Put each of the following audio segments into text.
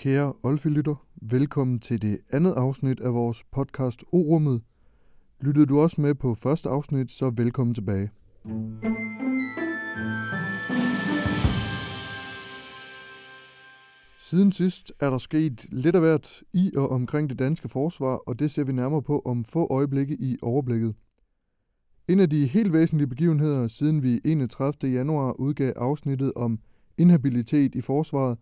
Kære Olfi-lytter, velkommen til det andet afsnit af vores podcast O-rummet. Lyttede du også med på første afsnit, så velkommen tilbage. Siden sidst er der sket lidt af hvert i og omkring det danske forsvar, og det ser vi nærmere på om få øjeblikke i overblikket. En af de helt væsentlige begivenheder, siden vi 31. januar udgav afsnittet om inhabilitet i forsvaret,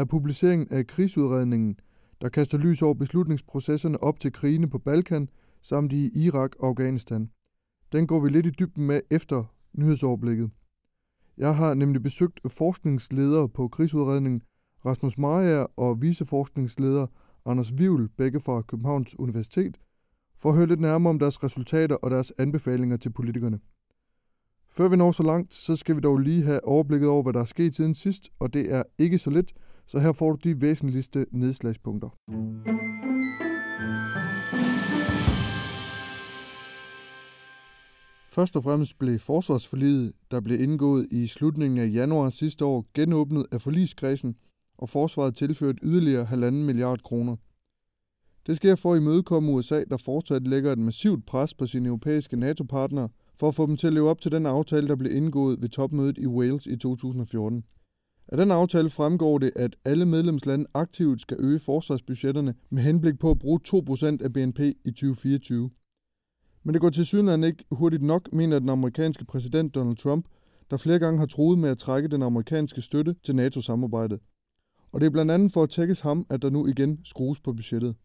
er publiceringen af krigsudredningen, der kaster lys over beslutningsprocesserne op til krigene på Balkan samt i Irak og Afghanistan. Den går vi lidt i dybden med efter nyhedsoverblikket. Jeg har nemlig besøgt forskningsledere på krigsudredningen Rasmus Maja og viceforskningsleder Anders Vivl, begge fra Københavns Universitet, for at høre lidt nærmere om deres resultater og deres anbefalinger til politikerne. Før vi når så langt, så skal vi dog lige have overblikket over, hvad der er sket siden sidst, og det er ikke så lidt, så her får du de væsentligste nedslagspunkter. Først og fremmest blev forsvarsforliget, der blev indgået i slutningen af januar sidste år, genåbnet af forligskredsen, og forsvaret tilført yderligere 1,5 milliard kroner. Det sker for at imødekomme USA, der fortsat lægger et massivt pres på sine europæiske NATO-partnere for at få dem til at leve op til den aftale, der blev indgået ved topmødet i Wales i 2014. Af den aftale fremgår det, at alle medlemslande aktivt skal øge forsvarsbudgetterne med henblik på at bruge 2% af BNP i 2024. Men det går til synligheden ikke hurtigt nok, mener den amerikanske præsident Donald Trump, der flere gange har troet med at trække den amerikanske støtte til NATO-samarbejdet. Og det er blandt andet for at tækkes ham, at der nu igen skrues på budgettet.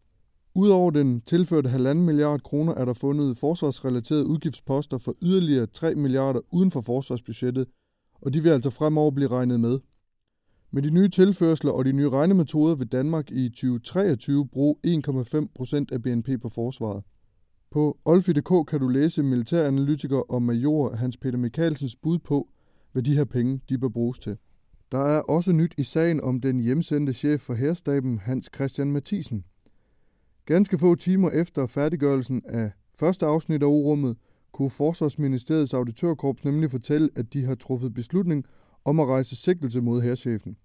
Udover den tilførte 1,5 milliard kroner er der fundet forsvarsrelaterede udgiftsposter for yderligere 3 milliarder uden for forsvarsbudgettet, og de vil altså fremover blive regnet med. Med de nye tilførsler og de nye regnemetoder vil Danmark i 2023 bruge 1,5 procent af BNP på forsvaret. På olfi.dk kan du læse militæranalytiker og major Hans Peter Mikkelsens bud på, hvad de her penge de bør bruges til. Der er også nyt i sagen om den hjemsendte chef for herstaben Hans Christian Mathisen. Ganske få timer efter færdiggørelsen af første afsnit af urummet, kunne Forsvarsministeriets auditørkorps nemlig fortælle, at de har truffet beslutning om at rejse sigtelse mod herrchefen.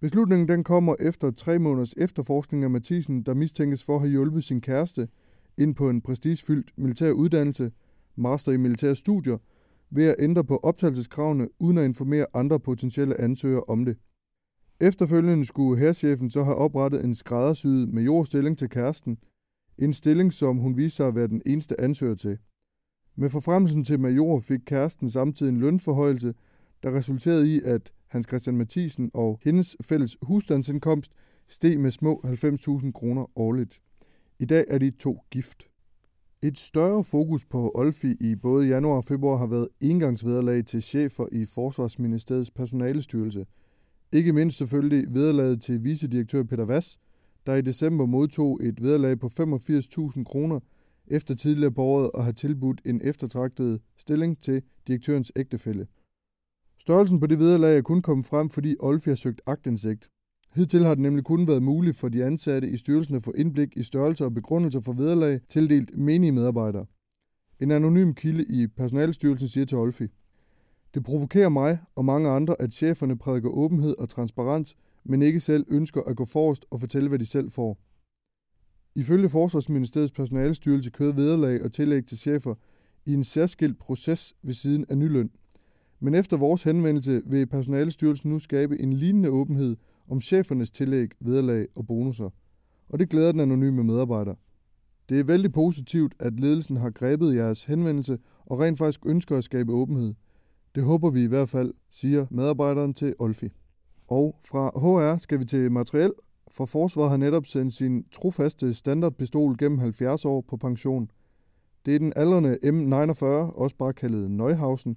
Beslutningen den kommer efter tre måneders efterforskning af Mathisen, der mistænkes for at have hjulpet sin kæreste ind på en prestigefyldt militær uddannelse, master i militære studier, ved at ændre på optagelseskravene uden at informere andre potentielle ansøgere om det. Efterfølgende skulle herrchefen så have oprettet en skræddersyet majorstilling til kæresten, en stilling, som hun viste sig at være den eneste ansøger til. Med forfremmelsen til major fik kæresten samtidig en lønforhøjelse, der resulterede i, at Hans Christian Mathisen og hendes fælles husstandsindkomst steg med små 90.000 kroner årligt. I dag er de to gift. Et større fokus på Olfi i både januar og februar har været engangsvederlag til chefer i Forsvarsministeriets personalestyrelse. Ikke mindst selvfølgelig vederlaget til vicedirektør Peter Vass, der i december modtog et vederlag på 85.000 kroner efter tidligere på året at have tilbudt en eftertragtet stilling til direktørens ægtefælle. Størrelsen på det vederlag er kun kommet frem, fordi Olfi har søgt agtindsigt. Hidtil har det nemlig kun været muligt for de ansatte i styrelsen at få indblik i størrelse og begrundelser for vederlag tildelt menige medarbejdere. En anonym kilde i personalstyrelsen siger til Olfi. Det provokerer mig og mange andre, at cheferne prædiker åbenhed og transparens, men ikke selv ønsker at gå forrest og fortælle, hvad de selv får. Ifølge Forsvarsministeriets personalestyrelse kører vederlag og tillæg til chefer i en særskilt proces ved siden af nyløn. Men efter vores henvendelse vil personalestyrelsen nu skabe en lignende åbenhed om chefernes tillæg, vederlag og bonusser. Og det glæder den anonyme medarbejder. Det er vældig positivt, at ledelsen har grebet jeres henvendelse og rent faktisk ønsker at skabe åbenhed. Det håber vi i hvert fald, siger medarbejderen til Olfi. Og fra HR skal vi til materiel, for forsvaret har netop sendt sin trofaste standardpistol gennem 70 år på pension. Det er den aldrende M49, også bare kaldet Neuhausen,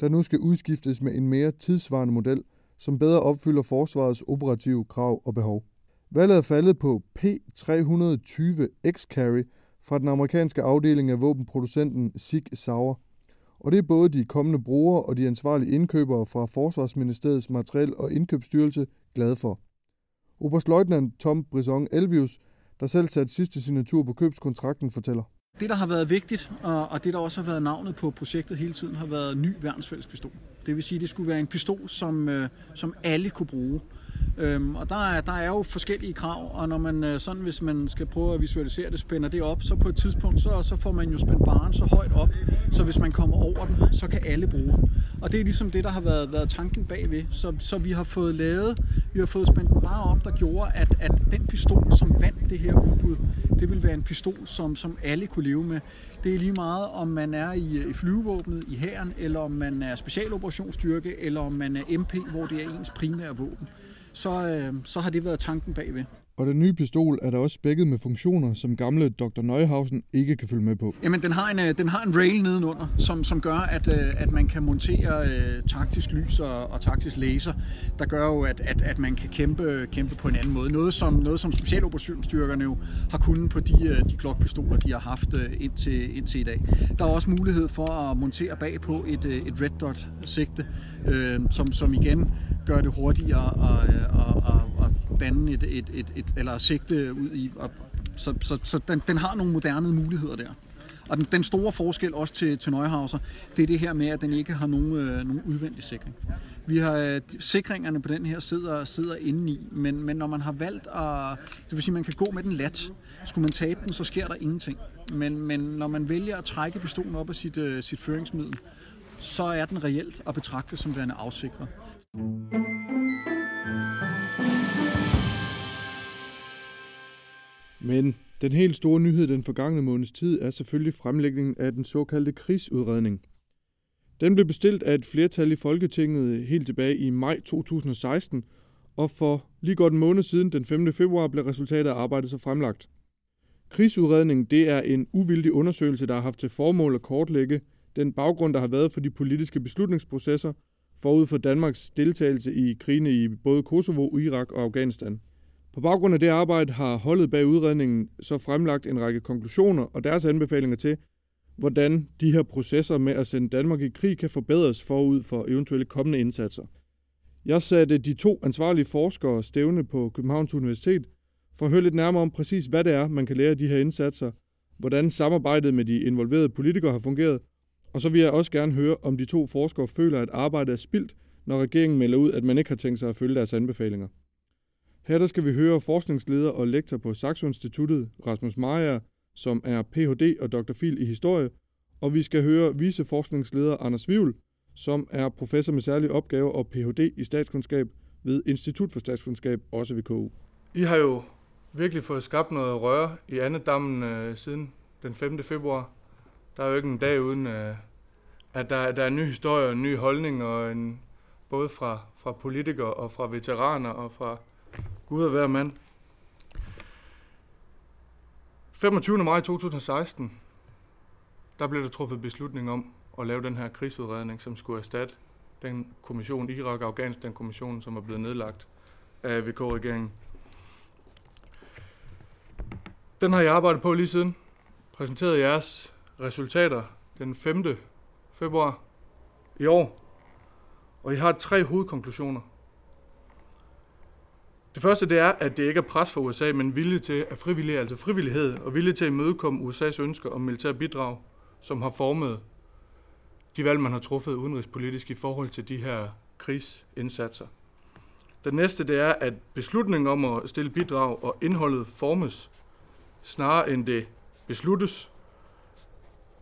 der nu skal udskiftes med en mere tidsvarende model, som bedre opfylder forsvarets operative krav og behov. Valget er faldet på P320 X-Carry fra den amerikanske afdeling af våbenproducenten Sig Sauer. Og det er både de kommende brugere og de ansvarlige indkøbere fra Forsvarsministeriets materiel- og indkøbsstyrelse glade for. Oberstløjtnant Tom Brison Elvius, der selv satte sidste signatur på købskontrakten, fortæller. Det, der har været vigtigt, og det, der også har været navnet på projektet hele tiden, har været ny værnsfælles pistol. Det vil sige, at det skulle være en pistol, som, øh, som alle kunne bruge. Øhm, og der er, der er jo forskellige krav, og når man øh, sådan, hvis man skal prøve at visualisere det, spænder det op, så på et tidspunkt, så, så får man jo spændt baren så højt op, så hvis man kommer over den, så kan alle bruge den. Og det er ligesom det, der har været, været tanken bagved. Så, så vi har fået lavet, vi har fået spændt den bare op, der gjorde, at, at den pistol, som vandt det her udbud, det vil være en pistol, som, som alle kunne leve med. Det er lige meget, om man er i, øh, i flyvevåbnet, i hæren, eller om man er specialoperationsstyrke, eller om man er MP, hvor det er ens primære våben så, øh, så har det været tanken bagved. Og den nye pistol er der også spækket med funktioner, som gamle Dr. Neuhausen ikke kan følge med på. Jamen, den har en, øh, den har en rail nedenunder, som, som gør, at, øh, at man kan montere øh, taktisk lys og, og taktisk laser, der gør jo, at, at, at man kan kæmpe, kæmpe på en anden måde. Noget som, noget som specialoperationsstyrkerne jo har kunnet på de, øh, de Glock-pistoler, de har haft indtil, indtil i dag. Der er også mulighed for at montere bag på et, et red dot sigte, øh, som, som igen gør det hurtigere at, øh, at, at, at danne et, et, et, et, eller sigte ud i. Og, så så, så den, den har nogle moderne muligheder der. Og den, den store forskel også til, til Neuhauser, det er det her med, at den ikke har nogen, øh, nogen udvendig sikring. Vi har øh, sikringerne på den her sidder, sidder inde i, men, men når man har valgt at, det vil sige, at man kan gå med den lat, skulle man tabe den, så sker der ingenting. Men, men når man vælger at trække pistolen op af sit, øh, sit føringsmiddel, så er den reelt at betragte som værende afsikret. Men den helt store nyhed den forgangne måneds tid er selvfølgelig fremlægningen af den såkaldte krigsudredning. Den blev bestilt af et flertal i Folketinget helt tilbage i maj 2016, og for lige godt en måned siden, den 5. februar, blev resultatet af arbejdet så fremlagt. Krigsudredningen det er en uvildig undersøgelse, der har haft til formål at kortlægge den baggrund, der har været for de politiske beslutningsprocesser forud for Danmarks deltagelse i krigene i både Kosovo, Irak og Afghanistan. På baggrund af det arbejde har holdet bag udredningen så fremlagt en række konklusioner og deres anbefalinger til, hvordan de her processer med at sende Danmark i krig kan forbedres forud for eventuelle kommende indsatser. Jeg satte de to ansvarlige forskere stævne på Københavns Universitet for at høre lidt nærmere om præcis, hvad det er, man kan lære af de her indsatser, hvordan samarbejdet med de involverede politikere har fungeret, og så vil jeg også gerne høre, om de to forskere føler, at arbejdet er spildt, når regeringen melder ud, at man ikke har tænkt sig at følge deres anbefalinger. Her der skal vi høre forskningsleder og lektor på Saxo Instituttet, Rasmus Maja, som er Ph.D. og Dr. Phil i historie, og vi skal høre viceforskningsleder Anders Vivl, som er professor med særlige opgaver og Ph.D. i statskundskab ved Institut for Statskundskab, også ved KU. I har jo virkelig fået skabt noget røre i andedammen øh, siden den 5. februar. Der er jo ikke en dag uden, øh, at der, der er en ny historie og en ny holdning, og en, både fra, fra politikere og fra veteraner og fra Gud og hver mand. 25. maj 2016, der blev der truffet beslutning om at lave den her krigsudredning, som skulle erstatte den kommission, Irak- og Afghanistan-kommissionen, som er blevet nedlagt af VK-regeringen. Den har jeg arbejdet på lige siden. Præsenteret jeres resultater den 5. februar i år. Og I har tre hovedkonklusioner. Det første det er, at det ikke er pres for USA, men vilje til at frivillige, altså frivillighed og vilje til at imødekomme USA's ønsker om militær bidrag, som har formet de valg, man har truffet udenrigspolitisk i forhold til de her krigsindsatser. Den næste det er, at beslutningen om at stille bidrag og indholdet formes, snarere end det besluttes,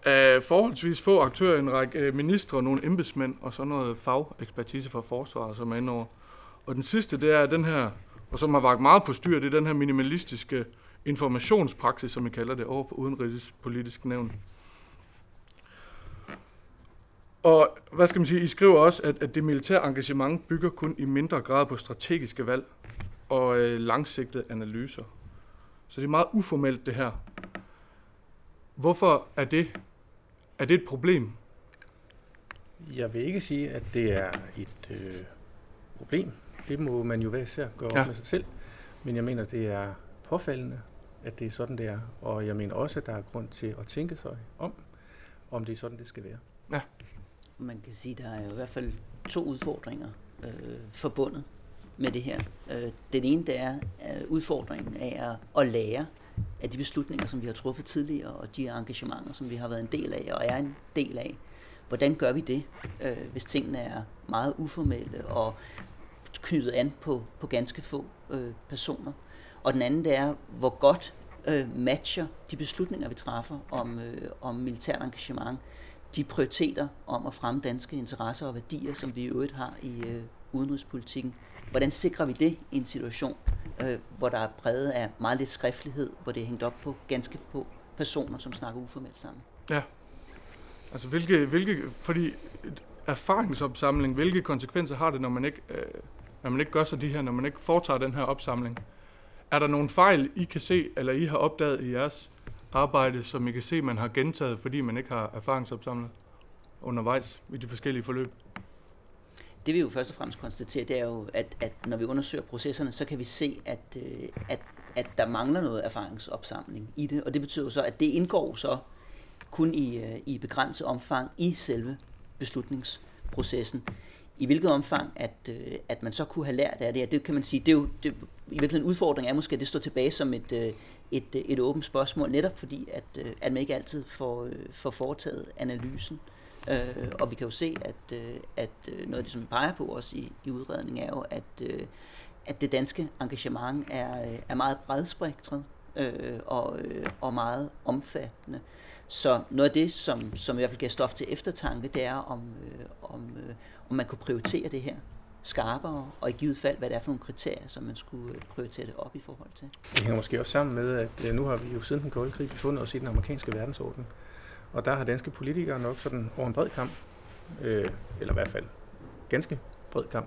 af forholdsvis få aktører, en række øh, ministre, nogle embedsmænd og så noget fagekspertise fra forsvaret, som er indover. Og den sidste, det er den her, og som har vagt meget på styr, det er den her minimalistiske informationspraksis, som vi kalder det, over for udenrigspolitisk nævn. Og hvad skal man sige, I skriver også, at, at det militære engagement bygger kun i mindre grad på strategiske valg og øh, langsigtede analyser. Så det er meget uformelt det her. Hvorfor er det er det et problem? Jeg vil ikke sige, at det er et øh, problem. Det må man jo være især gøre ja. op med sig selv. Men jeg mener, det er påfaldende, at det er sådan, det er. Og jeg mener også, at der er grund til at tænke sig om, om det er sådan, det skal være. Ja. Man kan sige, at der er i hvert fald to udfordringer øh, forbundet med det her. Øh, den ene, det er øh, udfordringen af at, at lære af de beslutninger, som vi har truffet tidligere, og de engagementer, som vi har været en del af og er en del af. Hvordan gør vi det, øh, hvis tingene er meget uformelle og knyttet an på, på ganske få øh, personer. Og den anden det er, hvor godt øh, matcher de beslutninger, vi træffer om, øh, om militært engagement, de prioriteter om at fremme danske interesser og værdier, som vi i øvrigt har i øh, udenrigspolitikken. Hvordan sikrer vi det i en situation, øh, hvor der er præget af meget lidt skriftlighed, hvor det er hængt op på ganske få personer, som snakker uformelt sammen? Ja. Altså hvilke, hvilke, fordi erfaringsopsamling, hvilke konsekvenser har det, når man ikke, øh, når man ikke gør så de her, når man ikke foretager den her opsamling? Er der nogle fejl, I kan se, eller I har opdaget i jeres arbejde, som I kan se, man har gentaget, fordi man ikke har erfaringsopsamlet undervejs i de forskellige forløb? Det vi jo først og fremmest konstaterer, det er jo, at, at når vi undersøger processerne, så kan vi se, at, øh, at, at der mangler noget erfaringsopsamling i det. Og det betyder så, at det indgår så kun i, øh, i begrænset omfang i selve beslutningsprocessen. I hvilket omfang, at, øh, at man så kunne have lært af det, det kan man sige, det er jo, det, i virkeligheden udfordringen er måske, at det står tilbage som et, øh, et, et åbent spørgsmål, netop fordi, at, øh, at man ikke altid får, øh, får foretaget analysen. Øh, og vi kan jo se, at, øh, at øh, noget af det, som vi peger på også i, i udredningen, er jo, at, øh, at det danske engagement er, øh, er meget bredspektret øh, og, øh, og meget omfattende. Så noget af det, som, som i hvert fald giver stof til eftertanke, det er, om, øh, om, øh, om man kunne prioritere det her skarpere, og i givet fald, hvad det er for nogle kriterier, som man skulle øh, prioritere det op i forhold til. Det hænger måske også sammen med, at nu har vi jo siden den kolde krig befundet os i den amerikanske verdensorden. Og der har danske politikere nok sådan over en bred kamp, øh, eller i hvert fald ganske bred kamp,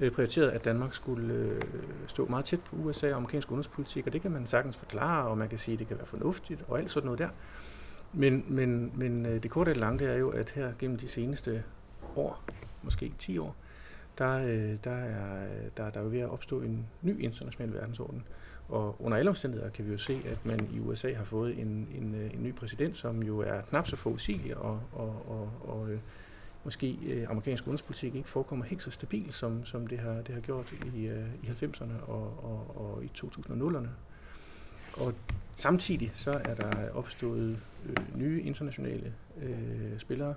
øh, prioriteret, at Danmark skulle øh, stå meget tæt på USA og amerikansk udenrigspolitik, og det kan man sagtens forklare, og man kan sige, at det kan være fornuftigt, og alt sådan noget der. Men, men, men øh, det korte og lange, det er jo, at her gennem de seneste år, måske 10 år, der, øh, der, er, der, der er jo ved at opstå en ny international verdensorden. Og under alle omstændigheder kan vi jo se, at man i USA har fået en, en, øh, en ny præsident, som jo er knap så forudsigelig, og, og, og, og øh, måske øh, amerikansk udenrigspolitik ikke forekommer helt så stabil, som, som det, har, det har gjort i, øh, i 90'erne og, og, og i 2000'erne. Og samtidig så er der opstået øh, nye internationale øh, spillere.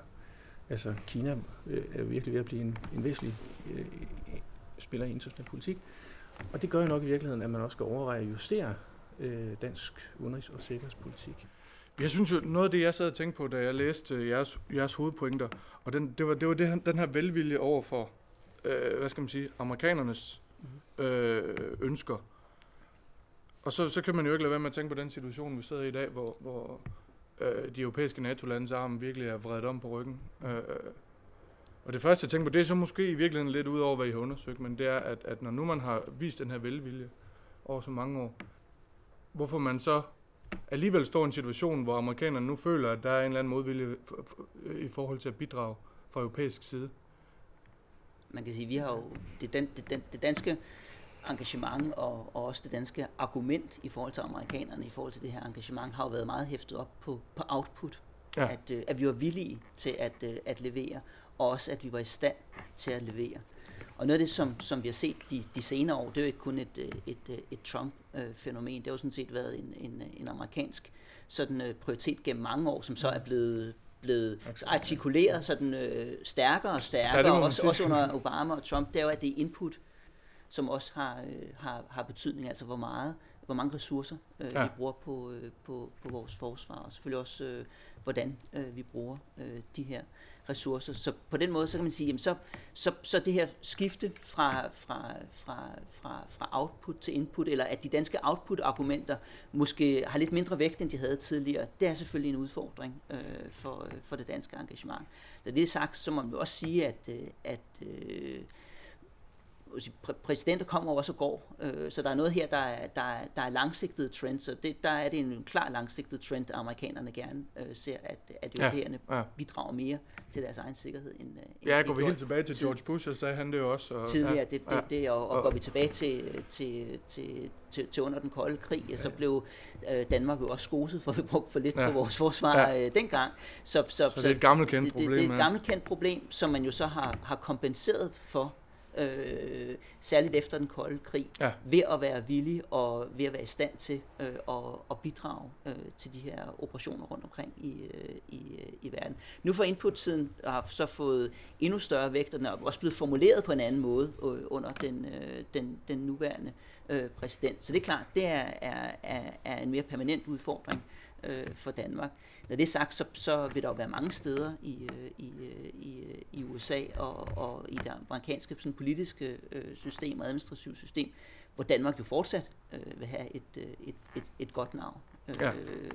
Altså Kina øh, er virkelig ved at blive en, en væsentlig øh, spiller i international politik. Og det gør jo nok i virkeligheden, at man også skal overveje at justere øh, dansk udenrigs- og sikkerhedspolitik. Jeg synes jo, noget af det, jeg sad og tænkte på, da jeg læste øh, jeres, jeres hovedpointer, og den, det var, det var det, den her velvilje over for, øh, hvad skal man sige, amerikanernes mhm. øh, ønsker. Og så, så kan man jo ikke lade være med at tænke på den situation, vi sidder i i dag, hvor, hvor øh, de europæiske NATO-landes arm virkelig er vredet om på ryggen. Øh, og det første, jeg tænker på, det er så måske i virkeligheden lidt ud over, hvad I har undersøgt, men det er, at, at når nu man har vist den her velvilje over så mange år, hvorfor man så alligevel står i en situation, hvor amerikanerne nu føler, at der er en eller anden modvilje i forhold til at bidrage fra europæisk side? Man kan sige, at vi har jo det, den, det, den, det danske engagement og, og også det danske argument i forhold til amerikanerne, i forhold til det her engagement, har jo været meget hæftet op på, på output. Ja. At, øh, at vi var villige til at, øh, at levere og også at vi var i stand til at levere. Og noget af det, som, som vi har set de, de senere år, det er jo ikke kun et, øh, et, et, øh, et Trump-fænomen, det har jo sådan set været en, en, en amerikansk sådan, uh, prioritet gennem mange år, som så er blevet blevet artikuleret. sådan øh, stærkere og stærkere, ja, også, også under Obama og Trump, det er jo, at det er input, som også har, øh, har, har betydning, altså hvor meget, hvor mange ressourcer øh, ja. vi bruger på, øh, på, på vores forsvar, og selvfølgelig også, øh, hvordan øh, vi bruger øh, de her ressourcer. Så på den måde, så kan man sige, jamen så, så, så det her skifte fra, fra, fra, fra, fra output til input, eller at de danske output-argumenter måske har lidt mindre vægt, end de havde tidligere, det er selvfølgelig en udfordring øh, for, for det danske engagement. Da det er sagt, så må man jo også sige, at, øh, at øh, præsidenter kommer også og går, øh, så der er noget her, der er, der er, der er langsigtede trends, og det, der er det en klar langsigtet trend, at amerikanerne gerne øh, ser, at, at europæerne ja, ja. bidrager mere til deres egen sikkerhed. End, øh, end ja, går vi helt tilbage til George Bush, så sagde han det også. Og, tidligere, ja, det, det, ja. det, og, og, og går vi tilbage til, til, til, til, til under den kolde krig, ja. så blev øh, Danmark jo også skoset, for vi brugte for lidt ja. på vores forsvar ja. øh, dengang. Så, så, så, så det er et gammelt kendt problem. Det, det, det er et gammelt kendt problem, som man jo så har, har kompenseret for øh, særligt efter den kolde krig, Ja. ved at være villig og ved at være i stand til øh, at, at bidrage øh, til de her operationer rundt omkring i, øh, i, øh, i verden. Nu for input-siden har så fået endnu større vægt, og den er også blevet formuleret på en anden måde øh, under den, øh, den, den nuværende øh, Øh, præsident. Så det er klart, det er, er, er, er en mere permanent udfordring øh, for Danmark. Når det er sagt, så, så vil der jo være mange steder i, øh, i, øh, i, i USA og, og i det amerikanske sådan, politiske øh, system og administrative system, hvor Danmark jo fortsat øh, vil have et, et, et, et godt navn. Øh, Ja.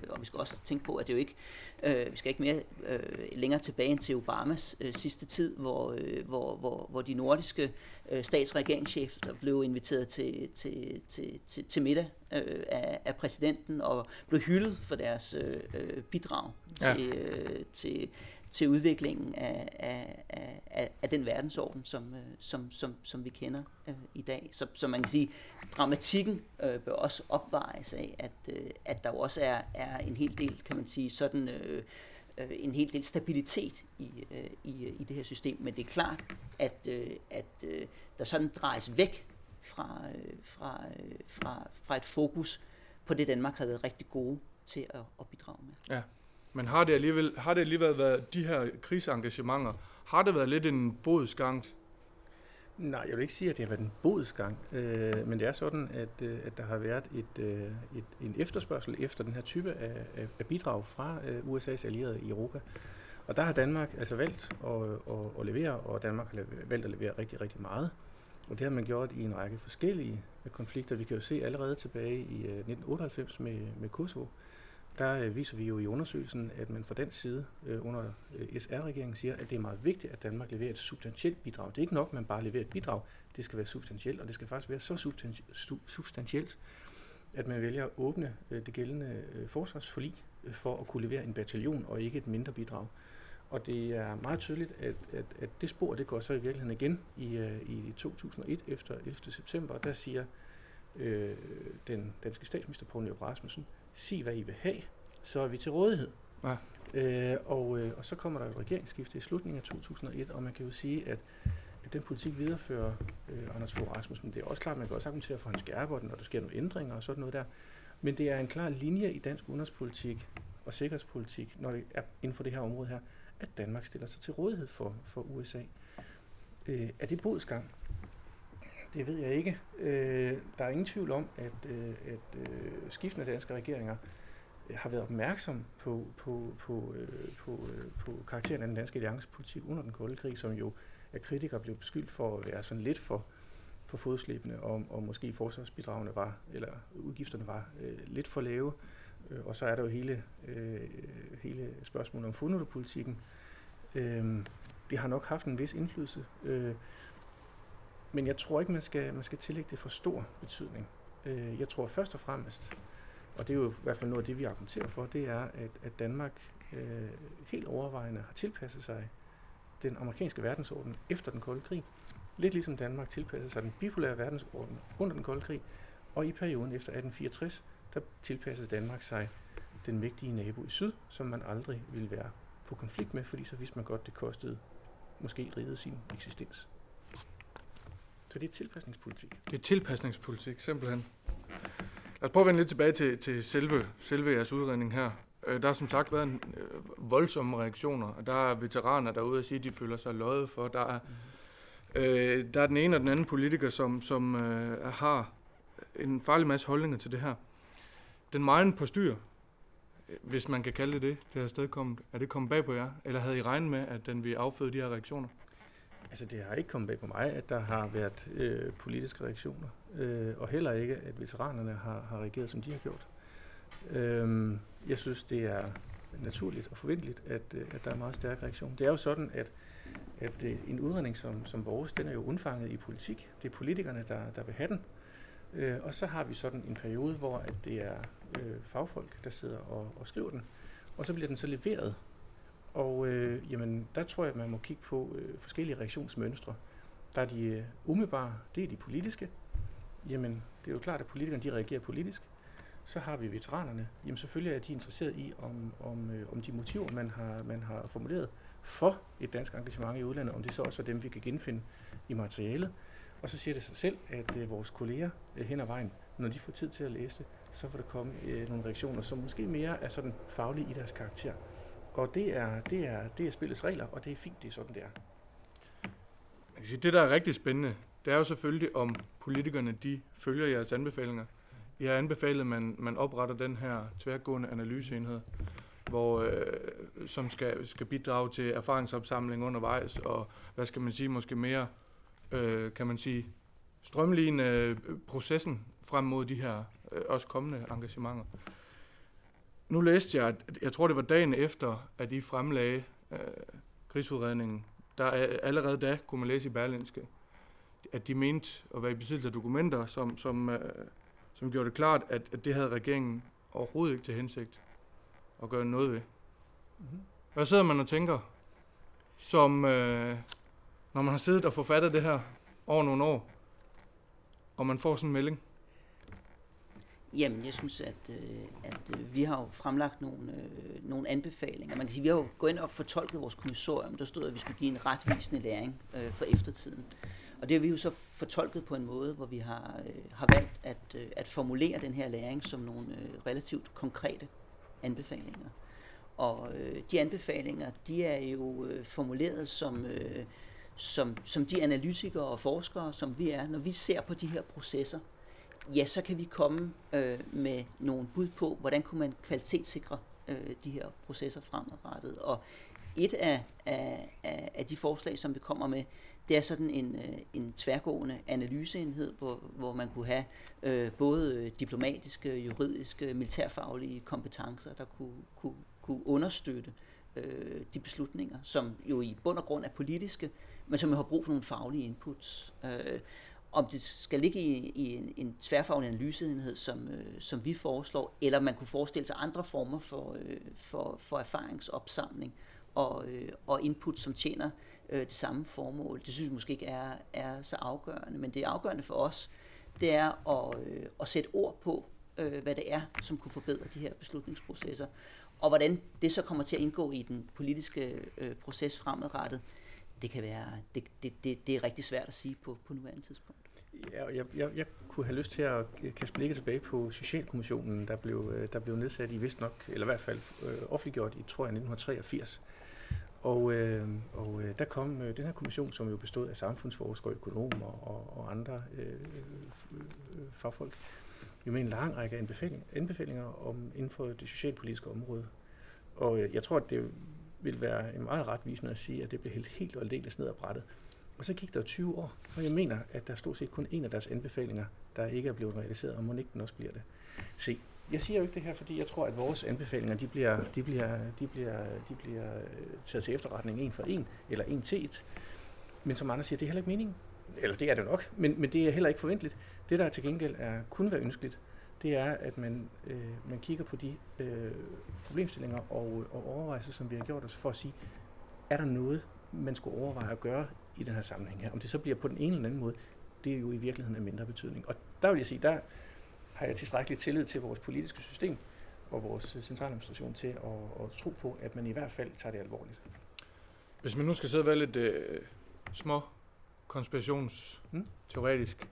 Og vi skal også tænke på, at det jo ikke, øh, vi skal ikke mere øh, længere tilbage end til Obamas øh, sidste tid, hvor, øh, hvor, hvor, hvor de nordiske øh, stats- og regeringschefer blev inviteret til, til, til, til, til middag øh, af, af præsidenten og blev hyldet for deres øh, øh, bidrag Ja. til, øh, til, til udviklingen af, af, af, af, den verdensorden, som, øh, som, som, som vi kender øh, i dag. Så, så man kan sige, dramatikken øh, bør også opvejes af, at, øh, at der jo også er, er en hel del, kan man sige, sådan øh, øh, en hel del stabilitet i, øh, i, øh, i det her system. Men det er klart, at, øh, at øh, der sådan drejes væk fra, øh, fra, øh, fra, fra et fokus på det, Danmark har været rigtig gode til at, at bidrage med. Ja. Men har det alligevel, har det alligevel været, de her krigsengagementer, har det været lidt en bodsgang? Nej, jeg vil ikke sige, at det har været en bodsgang, øh, men det er sådan, at, øh, at der har været et, øh, et, en efterspørgsel efter den her type af, af, af bidrag fra øh, USA's allierede i Europa. Og der har Danmark altså valgt at, at, at levere, og Danmark har valgt at levere rigtig, rigtig meget. Og det har man gjort i en række forskellige konflikter. Vi kan jo se allerede tilbage i øh, 1998 med, med Kosovo, der øh, viser vi jo i undersøgelsen, at man fra den side øh, under øh, SR-regeringen siger, at det er meget vigtigt, at Danmark leverer et substantielt bidrag. Det er ikke nok, at man bare leverer et bidrag. Det skal være substantielt, og det skal faktisk være så substanti- su- substantielt, at man vælger at åbne øh, det gældende øh, forsvarsforlig øh, for at kunne levere en bataljon og ikke et mindre bidrag. Og det er meget tydeligt, at, at, at det spor det går så i virkeligheden igen i, øh, i 2001 efter 11. september. Der siger øh, den danske statsminister Poul Nyrup Rasmussen, sig hvad I vil have, så er vi til rådighed. Ja. Øh, og, øh, og så kommer der et regeringsskifte i slutningen af 2001, og man kan jo sige, at, at den politik viderefører øh, Anders Fogh Rasmussen. Det er også klart, at man kan også argumentere for, at han skærper den, når der sker nogle ændringer og sådan noget der. Men det er en klar linje i dansk udenrigspolitik og sikkerhedspolitik, når det er inden for det her område her, at Danmark stiller sig til rådighed for, for USA. Øh, er det bodsgang? Det ved jeg ikke. Øh, der er ingen tvivl om, at, øh, at øh, skiftende danske regeringer øh, har været opmærksom på, på, på, øh, på, øh, på karakteren af den danske alliancepolitik under den kolde krig, som jo af kritikere blev beskyldt for at være sådan lidt for, for fodslæbende, og, og måske forsvarsbidragene var, eller udgifterne var øh, lidt for lave. Øh, og så er der jo hele, øh, hele spørgsmålet om fodnotepolitikken. Øh, det har nok haft en vis indflydelse. Øh, men jeg tror ikke, man skal, man skal tillægge det for stor betydning. Øh, jeg tror først og fremmest, og det er jo i hvert fald noget af det, vi argumenterer for, det er, at, at Danmark øh, helt overvejende har tilpasset sig den amerikanske verdensorden efter den kolde krig. Lidt ligesom Danmark tilpassede sig den bipolære verdensorden under den kolde krig, og i perioden efter 1864, der tilpassede Danmark sig den mægtige nabo i syd, som man aldrig ville være på konflikt med, fordi så vidste man godt, det kostede måske riget sin eksistens. Så det er tilpasningspolitik. Det er tilpasningspolitik, simpelthen. Lad os prøve at vende lidt tilbage til, til selve, selve jeres udredning her. Øh, der har som sagt været en øh, voldsomme reaktioner, og der er veteraner derude og sige, at de føler sig løjet for. Der er, øh, der er den ene og den anden politiker, som, som øh, har en farlig masse holdninger til det her. Den meget på styr, hvis man kan kalde det det, det her sted kommet, er det kommet bag på jer? Eller havde I regnet med, at den ville afføde de her reaktioner? Altså det har ikke kommet bag på mig, at der har været øh, politiske reaktioner, øh, og heller ikke, at veteranerne har, har reageret, som de har gjort. Øh, jeg synes, det er naturligt og forventeligt, at, øh, at der er meget stærk reaktion. Det er jo sådan, at, at øh, en udredning som, som vores, den er jo undfanget i politik. Det er politikerne, der, der vil have den. Øh, og så har vi sådan en periode, hvor at det er øh, fagfolk, der sidder og, og skriver den. Og så bliver den så leveret og øh, jamen, der tror jeg, at man må kigge på øh, forskellige reaktionsmønstre. Der er de øh, umiddelbare, det er de politiske. Jamen, det er jo klart, at politikerne de reagerer politisk. Så har vi veteranerne. Jamen, selvfølgelig er de interesseret i, om, om, øh, om de motiver, man har, man har formuleret for et dansk engagement i udlandet, om det så også er dem, vi kan genfinde i materialet. Og så siger det sig selv, at øh, vores kolleger øh, hen ad vejen, når de får tid til at læse det, så får der komme øh, nogle reaktioner, som måske mere er sådan faglige i deres karakter. Og det er, det er, det er spillets regler, og det er fint, det er sådan, det er. Jeg kan sige, det, der er rigtig spændende, det er jo selvfølgelig, om politikerne de følger jeres anbefalinger. I har anbefalet, at man, man opretter den her tværgående analyseenhed, hvor, øh, som skal, skal bidrage til erfaringsopsamling undervejs, og hvad skal man sige, måske mere, øh, kan man sige, strømligne øh, processen frem mod de her øh, også kommende engagementer. Nu læste jeg, at jeg tror det var dagen efter, at I fremlagde øh, krigsudredningen, der er, allerede da kunne man læse i Berlinske, at de mente at være i besiddelse af dokumenter, som, som, øh, som gjorde det klart, at, at det havde regeringen overhovedet ikke til hensigt at gøre noget ved. Mm-hmm. Hvad sidder man og tænker, som øh, når man har siddet og forfattet det her over nogle år, og man får sådan en melding? Jamen, jeg synes, at, øh, at øh, vi har jo fremlagt nogle, øh, nogle anbefalinger. Man kan sige, vi har jo gået ind og fortolket vores kommissorium. Der stod, at vi skulle give en retvisende læring øh, for eftertiden. Og det har vi jo så fortolket på en måde, hvor vi har, øh, har valgt at, øh, at formulere den her læring som nogle øh, relativt konkrete anbefalinger. Og øh, de anbefalinger, de er jo øh, formuleret som, øh, som, som de analytikere og forskere, som vi er, når vi ser på de her processer, ja, så kan vi komme øh, med nogle bud på, hvordan kunne man kvalitetssikre øh, de her processer fremadrettet. Og et af, af, af de forslag, som vi kommer med, det er sådan en, øh, en tværgående analyseenhed, hvor, hvor man kunne have øh, både diplomatiske, juridiske, militærfaglige kompetencer, der kunne, kunne, kunne understøtte øh, de beslutninger, som jo i bund og grund er politiske, men som jo har brug for nogle faglige inputs. Øh, om det skal ligge i, i en, en tværfaglig analyseenhed, som, øh, som vi foreslår, eller man kunne forestille sig andre former for, øh, for, for erfaringsopsamling og, øh, og input, som tjener øh, det samme formål. Det synes vi måske ikke er, er så afgørende, men det er afgørende for os, det er at, øh, at sætte ord på, øh, hvad det er, som kunne forbedre de her beslutningsprocesser, og hvordan det så kommer til at indgå i den politiske øh, proces fremadrettet, det kan være, det, det, det, det er rigtig svært at sige på, på nuværende tidspunkt. Ja, jeg, jeg, jeg kunne have lyst til at kaste blikket tilbage på Socialkommissionen, der blev, øh, der blev nedsat i vist nok, eller i hvert fald øh, offentliggjort i, tror jeg, 1983. Og, øh, og øh, der kom øh, den her kommission, som jo bestod af samfundsforskere, økonomer og, og andre øh, øh, fagfolk, jo med en lang række anbefalinger, anbefalinger om, inden for det socialpolitiske område. Og øh, jeg tror, at det vil være en meget retvisende at sige, at det blev helt, helt og aldeles ned ad brættet. Og så gik der 20 år, og jeg mener, at der stort set kun en af deres anbefalinger, der ikke er blevet realiseret, og må ikke den også bliver det. Se, jeg siger jo ikke det her, fordi jeg tror, at vores anbefalinger, de bliver, de bliver, de bliver, de bliver øh, taget til efterretning en for en, eller en til et. Men som andre siger, det er heller ikke meningen. Eller det er det nok, men, men det er heller ikke forventeligt. Det, der til gengæld er, kun være ønskeligt, det er, at man, øh, man kigger på de øh, problemstillinger og, og overvejelser, som vi har gjort os, for at sige, er der noget, man skulle overveje at gøre i den her sammenhæng her. Om det så bliver på den ene eller anden måde, det er jo i virkeligheden af mindre betydning. Og der vil jeg sige, der har jeg tilstrækkelig tillid til vores politiske system og vores centraladministration til at, at tro på, at man i hvert fald tager det alvorligt. Hvis man nu skal sidde og være lidt øh, små konspirationsteoretisk, hmm?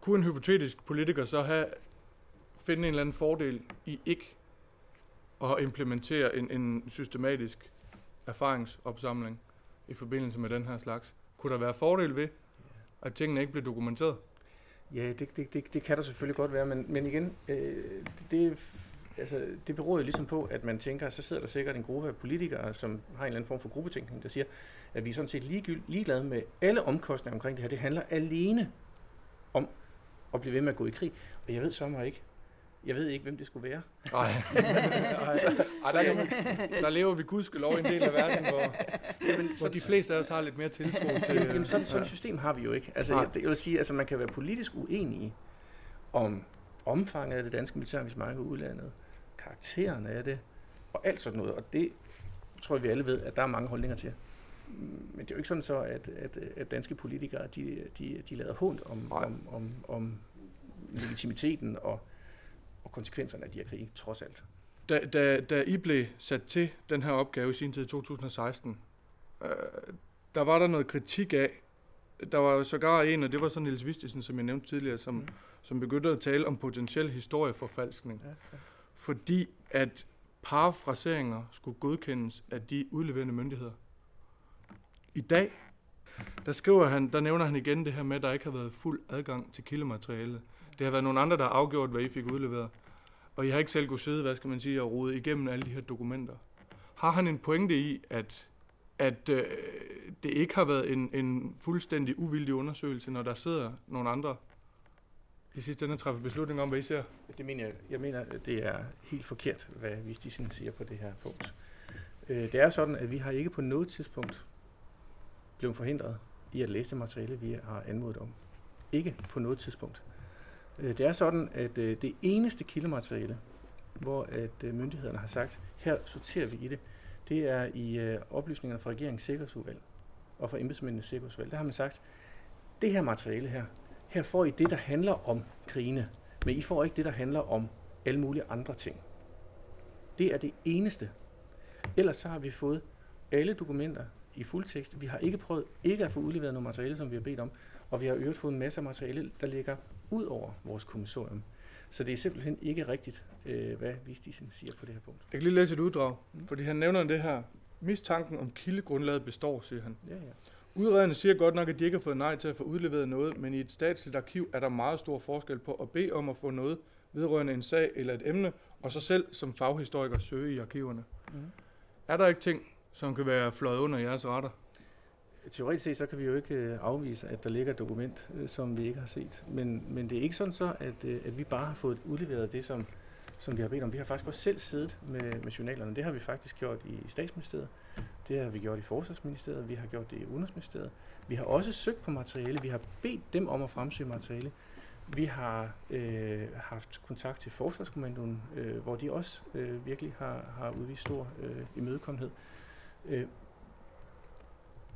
Kunne en hypotetisk politiker så have finde en eller anden fordel i ikke at implementere en, en systematisk erfaringsopsamling i forbindelse med den her slags. Kunne der være fordel ved, at tingene ikke blev dokumenteret? Ja, det, det, det, det kan der selvfølgelig godt være, men, men igen, øh, det, altså, det beror jo ligesom på, at man tænker, så sidder der sikkert en gruppe af politikere, som har en eller anden form for gruppetænkning, der siger, at vi er sådan set ligeglade med alle omkostninger omkring det her. Det handler alene om at blive ved med at gå i krig. Og jeg ved så ikke, jeg ved ikke, hvem det skulle være. Nej. der, der lever vi gudskelov i en del af verden, hvor, jamen, hvor de fleste af os har lidt mere tiltro til... Jamen, sådan, sådan et system har vi jo ikke. Altså, jeg, jeg vil sige, altså, man kan være politisk uenig om omfanget af det danske militærengagement i udlandet, karakteren af det, og alt sådan noget. Og det tror jeg, vi alle ved, at der er mange holdninger til. Men det er jo ikke sådan så, at, at, at danske politikere, de, de, de lader hånd om, om, om, om legitimiteten og og konsekvenserne af de her krige, trods alt. Da, da, da I blev sat til den her opgave i sin tid i 2016, øh, der var der noget kritik af, der var sågar en, og det var sådan Niels Vistisen, som jeg nævnte tidligere, som, Mm. som begyndte at tale om potentiel historieforfalskning. Ja, ja. Fordi at parafraseringer skulle godkendes af de udleverende myndigheder. I dag, der, skriver han, der nævner han igen det her med, at der ikke har været fuld adgang til kildemateriale. Det har været nogle andre, der har afgjort, hvad I fik udleveret. Og I har ikke selv kunne sidde, hvad skal man sige, og rode igennem alle de her dokumenter. Har han en pointe i, at, at øh, det ikke har været en, en fuldstændig uvildig undersøgelse, når der sidder nogle andre i sidste ende træffer beslutning om, hvad I ser? Det mener jeg, jeg mener, det er helt forkert, hvad Vistisen siger på det her punkt. Øh, Det er sådan, at vi har ikke på noget tidspunkt blevet forhindret i at læse det materiale, vi har anmodet om. Ikke på noget tidspunkt. Øh, det er sådan, at øh, det eneste kildemateriale, hvor at øh, myndighederne har sagt, her sorterer vi i det, det er i oplysningerne fra regeringens sikkerhedsudvalg og fra embedsmændenes sikkerhedsudvalg. Der har man sagt, det her materiale her, her får I det, der handler om krigene, men I får ikke det, der handler om alle mulige andre ting. Det er det eneste. Ellers så har vi fået alle dokumenter i fuldtekst. Vi har ikke prøvet ikke at få udleveret noget materiale, som vi har bedt om, og vi har øvrigt fået en masse materiale, der ligger ud over vores kommissorium. Så det er simpelthen ikke rigtigt, øh, hvad Vistisen siger på det her punkt. Jeg kan lige læse et uddrag, Mm. fordi han nævner det her. Mistanken om kildegrundlaget består, siger han. Ja, ja. Udrederne siger godt nok, at de ikke har fået nej til at få udleveret noget, men i et statsligt arkiv er der meget stor forskel på at bede om at få noget vedrørende en sag eller et emne, og så selv som faghistoriker søge i arkiverne. Mm. Er der ikke ting, som kan være fløjet under jeres retter? Teoretisk set, så kan vi jo ikke øh, afvise, at der ligger et dokument, øh, som vi ikke har set. Men, men det er ikke sådan så, at, øh, at vi bare har fået udleveret det, som, som vi har bedt om. Vi har faktisk også selv siddet med, med journalerne. Det har vi faktisk gjort i statsministeriet. Det har vi gjort i forsvarsministeriet. Vi har gjort det i udenrigsministeriet. Vi har også søgt på materiale. Vi har bedt dem om at fremsøge materiale. Vi har øh, haft kontakt til Forsvarskommandoen, øh, hvor de også øh, virkelig har, har udvist stor øh, imødekommenhed. Øh,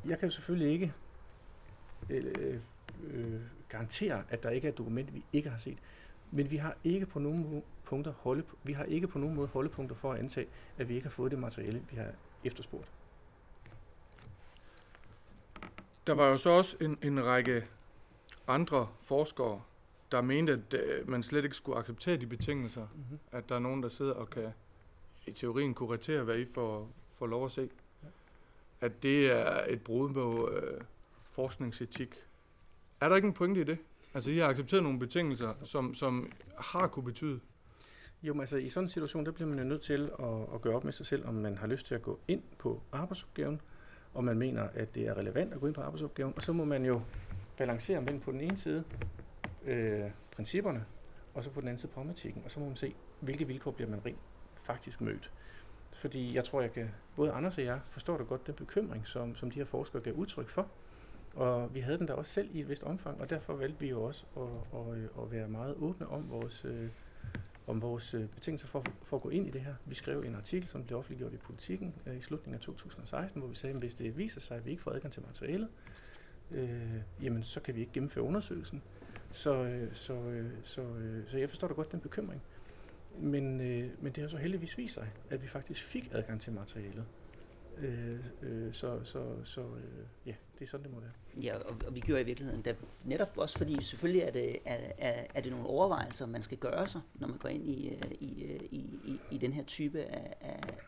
jeg kan selvfølgelig ikke øh, øh, garantere, at der ikke er et dokument, vi ikke har set. Men vi har ikke på nogen punkter holde, vi har ikke på nogen måde holdepunkter for at antage, at vi ikke har fået det materiale, vi har efterspurgt. Der var jo så også en, en række andre forskere, der mente, at øh, man slet ikke skulle acceptere de betingelser. Mm-hmm. At der er nogen, der sidder og kan i teorien korrektere, hvad I får, får lov at se. At det er et brud på øh, forskningsetik. Er der ikke en pointe i det? Altså, I har accepteret nogle betingelser, som, som har kunne betyde. Jo, men altså i sådan en situation, der bliver man jo nødt til at, at gøre op med sig selv, om man har lyst til at gå ind på arbejdsopgaven, og man mener, at det er relevant at gå ind på arbejdsopgaven, og så må man jo balancere mellem på den ene side øh, principperne, og så på den anden side pragmatikken, og så må man se, hvilke vilkår bliver man rent faktisk mødt. Fordi jeg tror, jeg kan, både Anders og jeg forstår da godt den bekymring, som, som de her forskere gav udtryk for, og vi havde den der også selv i et vist omfang, og derfor valgte vi jo også at, at, øh, at være meget åbne om vores, øh, om vores øh, betingelser for, for at gå ind i det her. Vi skrev en artikel, som blev offentliggjort i Politiken øh, i slutningen af 2016, hvor vi sagde, at hvis det viser sig, at vi ikke får adgang til materialet, øh, jamen så kan vi ikke gennemføre undersøgelsen. Så, øh, så, øh, så, øh, så jeg forstår da godt den bekymring. Men, øh, men det har så heldigvis vist sig, at vi faktisk fik adgang til materialet. Øh, øh, så så, så øh, ja, det er sådan, det må være. Ja, og, og vi gjorde i virkeligheden da, netop også fordi selvfølgelig er det, er, er, er det nogle overvejelser, man skal gøre sig, når man går ind i, øh, i, øh, i, i, i den her type af,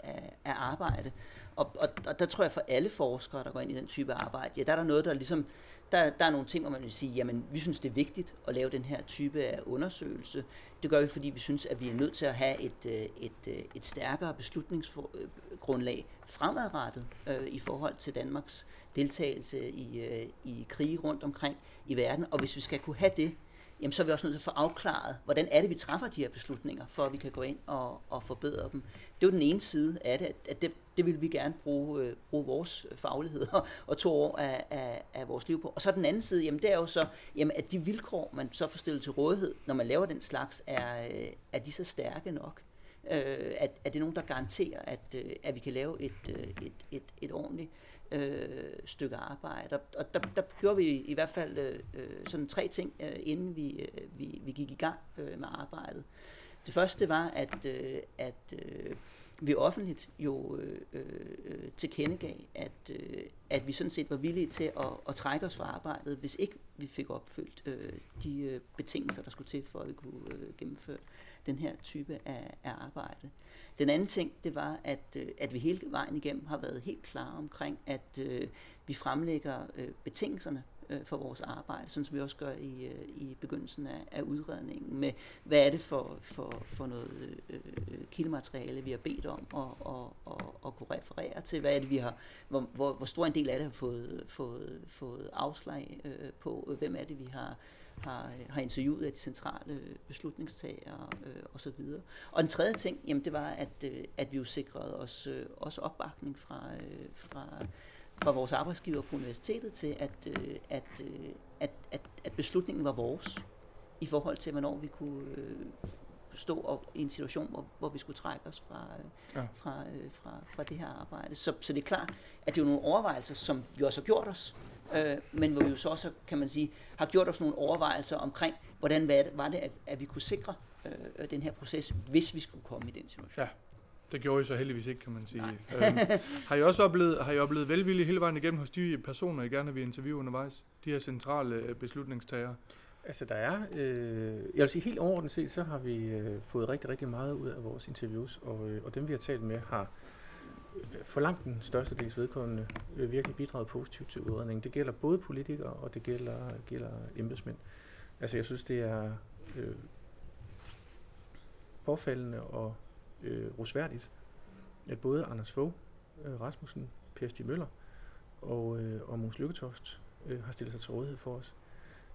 af, af arbejde. Og, og, og der tror jeg for alle forskere, der går ind i den type arbejde, ja, der er der noget, der ligesom, der, der er nogle ting, hvor man vil sige, jamen vi synes, det er vigtigt at lave den her type af undersøgelse. Det gør vi, fordi vi synes, at vi er nødt til at have et, øh, et, et, et stærkere beslutningsgrundlag fremadrettet øh, i forhold til Danmarks deltagelse i, øh, i krige rundt omkring i verden. Og hvis vi skal kunne have det, jamen så er vi også nødt til at få afklaret, hvordan er det, vi træffer de her beslutninger, for at vi kan gå ind og, og forbedre dem. Det er jo den ene side af det, at det, det vil vi gerne bruge, øh, bruge vores øh, faglighed og, og to år af, af, af vores liv på. Og så den anden side, jamen det er jo så, jamen at de vilkår, man så får stillet til rådighed, når man laver den slags, er, øh, er de så stærke nok? Øh, at, at det er nogen, der garanterer, at, øh, at vi kan lave et, et, et, et ordentligt øh, stykke arbejde. Og, og der, der gjorde vi i hvert fald øh, sådan tre ting, øh, inden vi, øh, vi, vi gik i gang øh, med arbejdet. Det første var, at, øh, at øh, vi offentligt jo øh, øh, tilkendegav, at, øh, at vi sådan set var villige til at, at trække os fra arbejdet, hvis ikke vi fik opfyldt øh, de øh, betingelser, der skulle til, for at vi kunne øh, gennemføre den her type af, af arbejde. Den anden ting, det var, at, øh, at vi hele vejen igennem har været helt klare omkring, at øh, vi fremlægger øh, betingelserne øh, for vores arbejde, sådan som vi også gør i, øh, i begyndelsen af, af udredningen, med hvad er det for, for, for noget øh, øh kildemateriale, vi har bedt om at, at, at, at kunne referere til, hvad er det, vi har, hvor, hvor, hvor stor en del af det har fået, fået, fået afslag øh, på, øh, hvem er det, vi har har, har interviewet af de centrale beslutningstagere øh, osv. Og den tredje ting, jamen det var, at, øh, at vi jo sikrede os øh, også opbakning fra, øh, fra, fra vores arbejdsgiver på universitetet til, at, øh, at, øh, at, at, at beslutningen var vores i forhold til, hvornår vi kunne øh, stå op i en situation, hvor, hvor vi skulle trække os fra, øh, ja. fra, øh, fra, fra det her arbejde. Så, så det er klart, at det er nogle overvejelser, som vi også har gjort os, øh, men hvor vi jo så også, kan man sige, har gjort os nogle overvejelser omkring, hvordan var det, var det at, at vi kunne sikre øh, den her proces, hvis vi skulle komme i den situation. Ja. Det gjorde I så heldigvis ikke, kan man sige. øhm, har I også oplevet, har I oplevet velvilje hele vejen igennem hos de personer, I gerne vil interviewe undervejs? De her centrale øh, beslutningstagere? Altså der er, øh, jeg vil sige helt overordnet set, så har vi øh, fået rigtig, rigtig meget ud af vores interviews, og, øh, og dem vi har talt med har øh, for langt den største dels vedkommende øh, virkelig bidraget positivt til udredningen. Det gælder både politikere, og det gælder, gælder embedsmænd. Altså jeg synes, det er øh, påfaldende og øh, rosværdigt, at både Anders Fogh øh, Rasmussen, Per Stig Møller og, øh, og Måns Lykketoft øh, har stillet sig til rådighed for os.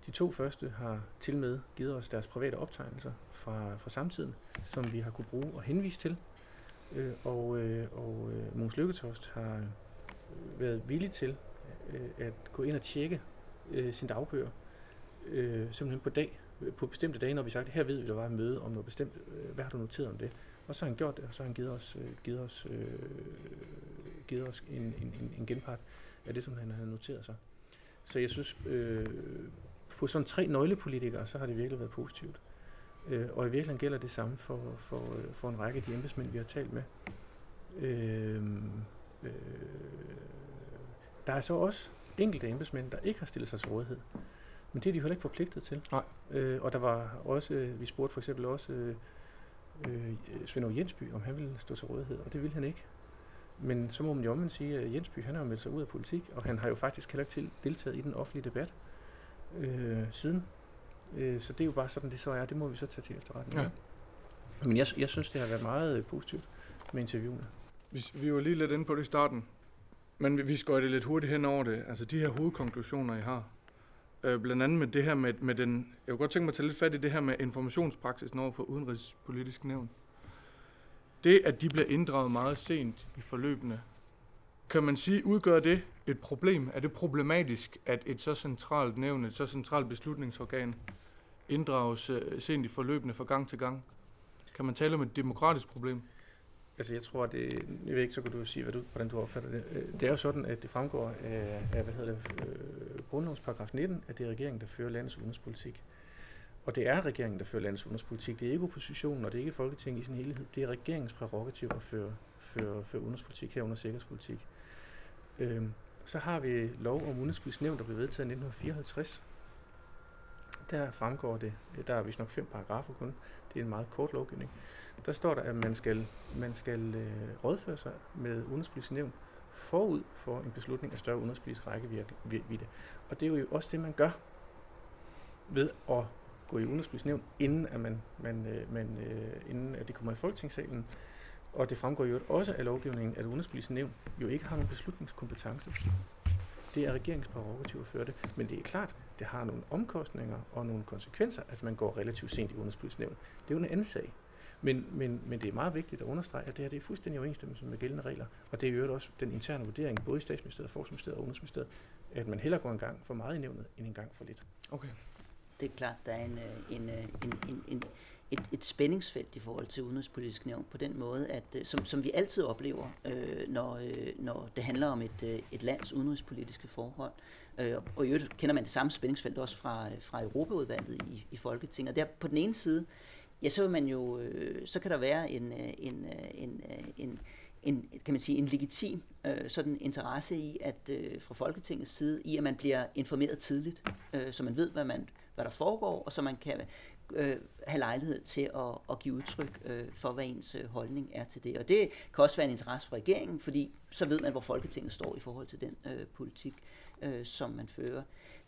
De to første har til med givet os deres private optegnelser fra, fra samtiden, som vi har kunne bruge og henvise til. Øh, og øh, og øh, Måns Lykketoft har øh, været villig til øh, at gå ind og tjekke øh, sin dagbøger, øh, simpelthen på dag, øh, på bestemte dage, når vi sagde, her ved vi, der var et møde om noget bestemt, øh, hvad har du noteret om det? Og så har han gjort det, og så har han givet os, øh, givet os, øh, givet os en, en, en genpart af det, som han havde noteret sig. Så jeg synes, øh, på sådan tre nøglepolitikere, så har det virkelig været positivt. Øh, og i virkeligheden gælder det samme for, for, for en række af de embedsmænd, vi har talt med. Øh, øh, der er så også enkelte embedsmænd, der ikke har stillet sig til rådighed. Men det er de heller ikke forpligtet til. Nej. Øh, og der var også, vi spurgte for eksempel også øh, øh, Svend Jensby, om han ville stå til rådighed, og det ville han ikke. Men så må man jo omvendt sige, at Jensby han har meldt sig ud af politik, og han har jo faktisk heller ikke til, deltaget i den offentlige debat øh, siden. Øh, så det er jo bare sådan, det så er. Det må vi så tage til efterretning. Ja. Men jeg, jeg synes, det har været meget øh, positivt med interviewene. Vi, vi var lige lidt inde på det i starten, men vi, vi skal det lidt hurtigt hen over det. Altså de her hovedkonklusioner, I har. Øh, blandt andet med det her med, med den... Jeg kunne godt tænke mig at tage lidt fat i det her med informationspraksis over for udenrigspolitisk nævn. Det, at de bliver inddraget meget sent i forløbene, kan man sige, udgør det et problem? Er det problematisk, at et så centralt nævn, et så centralt beslutningsorgan, inddrages øh, sent i forløbene fra gang til gang? Kan man tale om et demokratisk problem? Altså jeg tror, det, jeg ved ikke, så kan du sige, hvad du, hvordan du opfatter det. Øh, det er jo sådan, at det fremgår af, af hvad hedder det, øh, grundlovens paragraf 19, at det er regeringen, der fører landets udenrigspolitik. Og det er regeringen, der fører landets udenrigspolitik. Det er ikke oppositionen, og det er ikke Folketinget i sin helhed. Det er regeringens prerogativ at føre, føre, føre udenrigspolitik herunder sikkerhedspolitik. Øhm, så har vi lov om udenrigspolitisk nævn, der blev vedtaget i 1954. Der fremgår det, øh, der er vist nok fem paragrafer kun, det er en meget kort lovgivning. Der står der, at man skal, man skal øh, rådføre sig med udenrigspolitisk nævn forud for en beslutning af større udenrigspolitisk rækkevidde. Og det er jo også det, man gør ved at gå i udenrigspolitisk nævn, inden, at, man, man, øh, man, øh, inden at det kommer i folketingssalen. Og det fremgår jo også af lovgivningen, at udenrigspolitisk nævn jo ikke har nogen beslutningskompetence. Det er regeringens prerogativ at føre det. Men det er klart, det har nogle omkostninger og nogle konsekvenser, at man går relativt sent i udenrigspolitisk nævn. Det er jo en anden sag. Men, men, men det er meget vigtigt at understrege, at det her det er fuldstændig overensstemmelse med gældende regler. Og det er jo også den interne vurdering, både i statsministeriet, forsvarsministeriet og udenrigsministeriet, at man hellere går en gang for meget i nævnet, end en gang for lidt. Okay. Det er klart, der er en, øh, øh, en, en, en, en, et, et spændingsfelt i forhold til udenrigspolitisk nævn på den måde, at øh, som, som vi altid oplever, øh, når, øh, når det handler om et, øh, et lands udenrigspolitiske forhold. Øh, og i øvrigt kender man det samme spændingsfelt også fra, øh, fra Europaudvalget i, i Folketinget. Og der på den ene side, ja, så vil man jo, øh, så kan der være en, en, en, en, en, kan man sige, en legitim øh, sådan interesse i, at øh, fra Folketingets side, i at man bliver informeret tidligt, øh, så man ved, hvad, man, hvad der foregår, og så man kan øh, have lejlighed til at, at give udtryk øh, for, hvad ens øh, holdning er til det. Og det kan også være en interesse for regeringen, fordi så ved man, hvor Folketinget står i forhold til den øh, politik, øh, som man fører.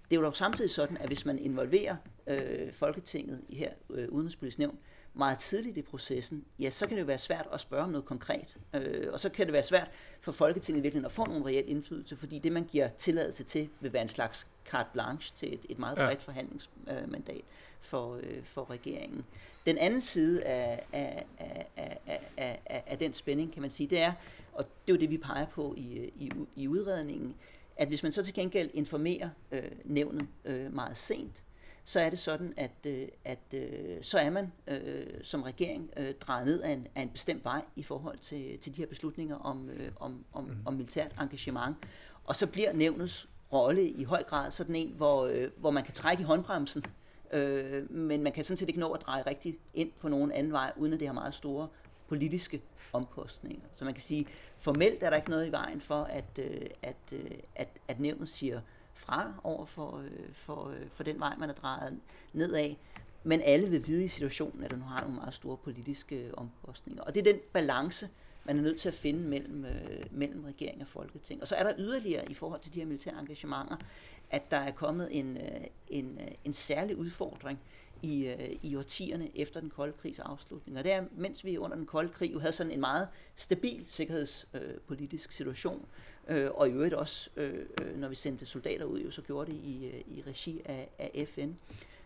Det er jo dog samtidig sådan, at hvis man involverer øh, Folketinget i her øh, udenrigspolitisk nævn meget tidligt i processen, ja, så kan det jo være svært at spørge om noget konkret. Øh, og så kan det være svært for Folketinget virkelig at få nogen reel indflydelse, fordi det, man giver tilladelse til, vil være en slags carte blanche til et, et meget bredt ja. forhandlingsmandat for, øh, for regeringen. Den anden side af, af, af, af, af, af, af den spænding, kan man sige, det er, og det er jo det, vi peger på i, i, i udredningen, at hvis man så til gengæld informerer øh, nævnet øh, meget sent, så er det sådan, at, øh, at øh, så er man øh, som regering øh, drejet ned af en, af en bestemt vej i forhold til, til de her beslutninger om, øh, om, om, mm. om militært engagement. Og så bliver nævnets rolle i høj grad sådan en, hvor, øh, hvor man kan trække i håndbremsen, øh, men man kan sådan set ikke nå at dreje rigtig ind på nogen anden vej, uden at det har meget store politiske omkostninger. Så man kan sige, formelt er der ikke noget i vejen for, at, øh, at, øh, at, at nævnet siger fra over for, øh, for, øh, for den vej, man er drejet nedad. Men alle vil vide i situationen, at den har nogle meget store politiske øh, omkostninger. Og det er den balance, man er nødt til at finde mellem, øh, mellem regering og folketing. Og så er der yderligere i forhold til de her militære engagementer, at der er kommet en, øh, en, øh, en særlig udfordring i, øh, i årtierne efter den kolde krigs afslutning. Og det er, mens vi under den kolde krig jo havde sådan en meget stabil sikkerhedspolitisk situation, øh, og i øvrigt også, øh, når vi sendte soldater ud, jo så gjorde det i, i regi af, af FN,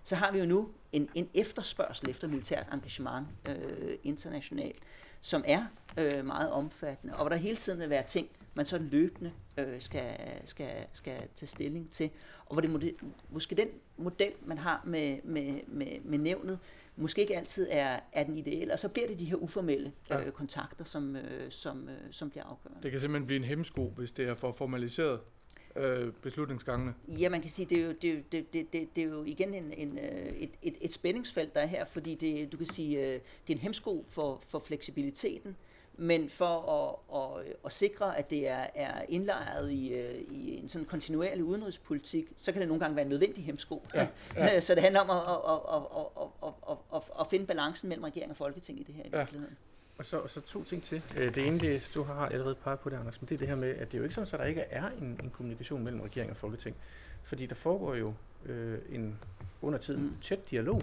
så har vi jo nu en, en efterspørgsel efter militært engagement øh, internationalt, som er øh, meget omfattende, og hvor der hele tiden vil være ting, man så løbende øh, skal, skal, skal tage stilling til. Og hvor det måske den model, man har med, med, med, med nævnet, måske ikke altid er, er den ideelle, og så bliver det de her uformelle ja. øh, kontakter, som, øh, som, øh, som bliver afgørende. Det kan simpelthen blive en hemsko, hvis det er for formaliseret øh, beslutningsgangene? Ja, man kan sige, det er jo, det er jo, det, det, det, det er jo igen en, en, øh, et, et, et spændingsfelt, der er her, fordi det, du kan sige, øh, det er en hemsko for, for fleksibiliteten, men for at, at, at sikre, at det er, er indlejret i, øh, i en sådan kontinuerlig udenrigspolitik, så kan det nogle gange være en nødvendig hemsko. Ja, ja. så det handler om at, at, at, at, at, at, finde balancen mellem regering og folketing i det her i ja. virkeligheden. Og så, og så to ting til. Øh, det ene, det, du har allerede peget på det, Anders, men det er det her med, at det er jo ikke sådan, at der ikke er en, en kommunikation mellem regering og folketing. Fordi der foregår jo øh, en under tiden mm. tæt dialog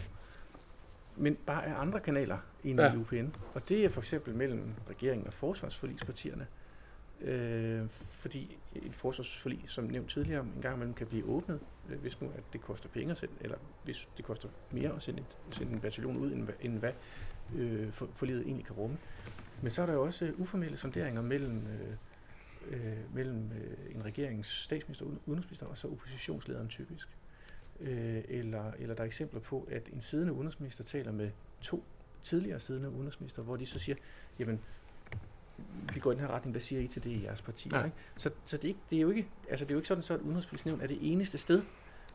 men bare af andre kanaler end ja. i UPN. Og det er for eksempel mellem regeringen og forsvarsforligspartierne. Øh, fordi et forsvarsforlig, som nævnt tidligere, en gang imellem kan blive åbnet, øh, hvis nu at det koster penge at sende, eller hvis det koster mere at sende, et, sende en bataljon ud, end, end hvad øh, for, forliget egentlig kan rumme. Men så er der jo også uformelle sonderinger mellem, øh, øh, mellem øh, en regerings statsminister og udenrigsminister, og så oppositionslederen typisk øh, eller, eller der er eksempler på, at en siddende udenrigsminister taler med to tidligere siddende udenrigsminister, hvor de så siger, jamen, vi går i den her retning, hvad siger I til det i jeres parti? Ja. Ikke? Så, så det, er ikke, det, er jo ikke, altså det er jo ikke sådan, så at udenrigspolitisk nævn er det eneste sted,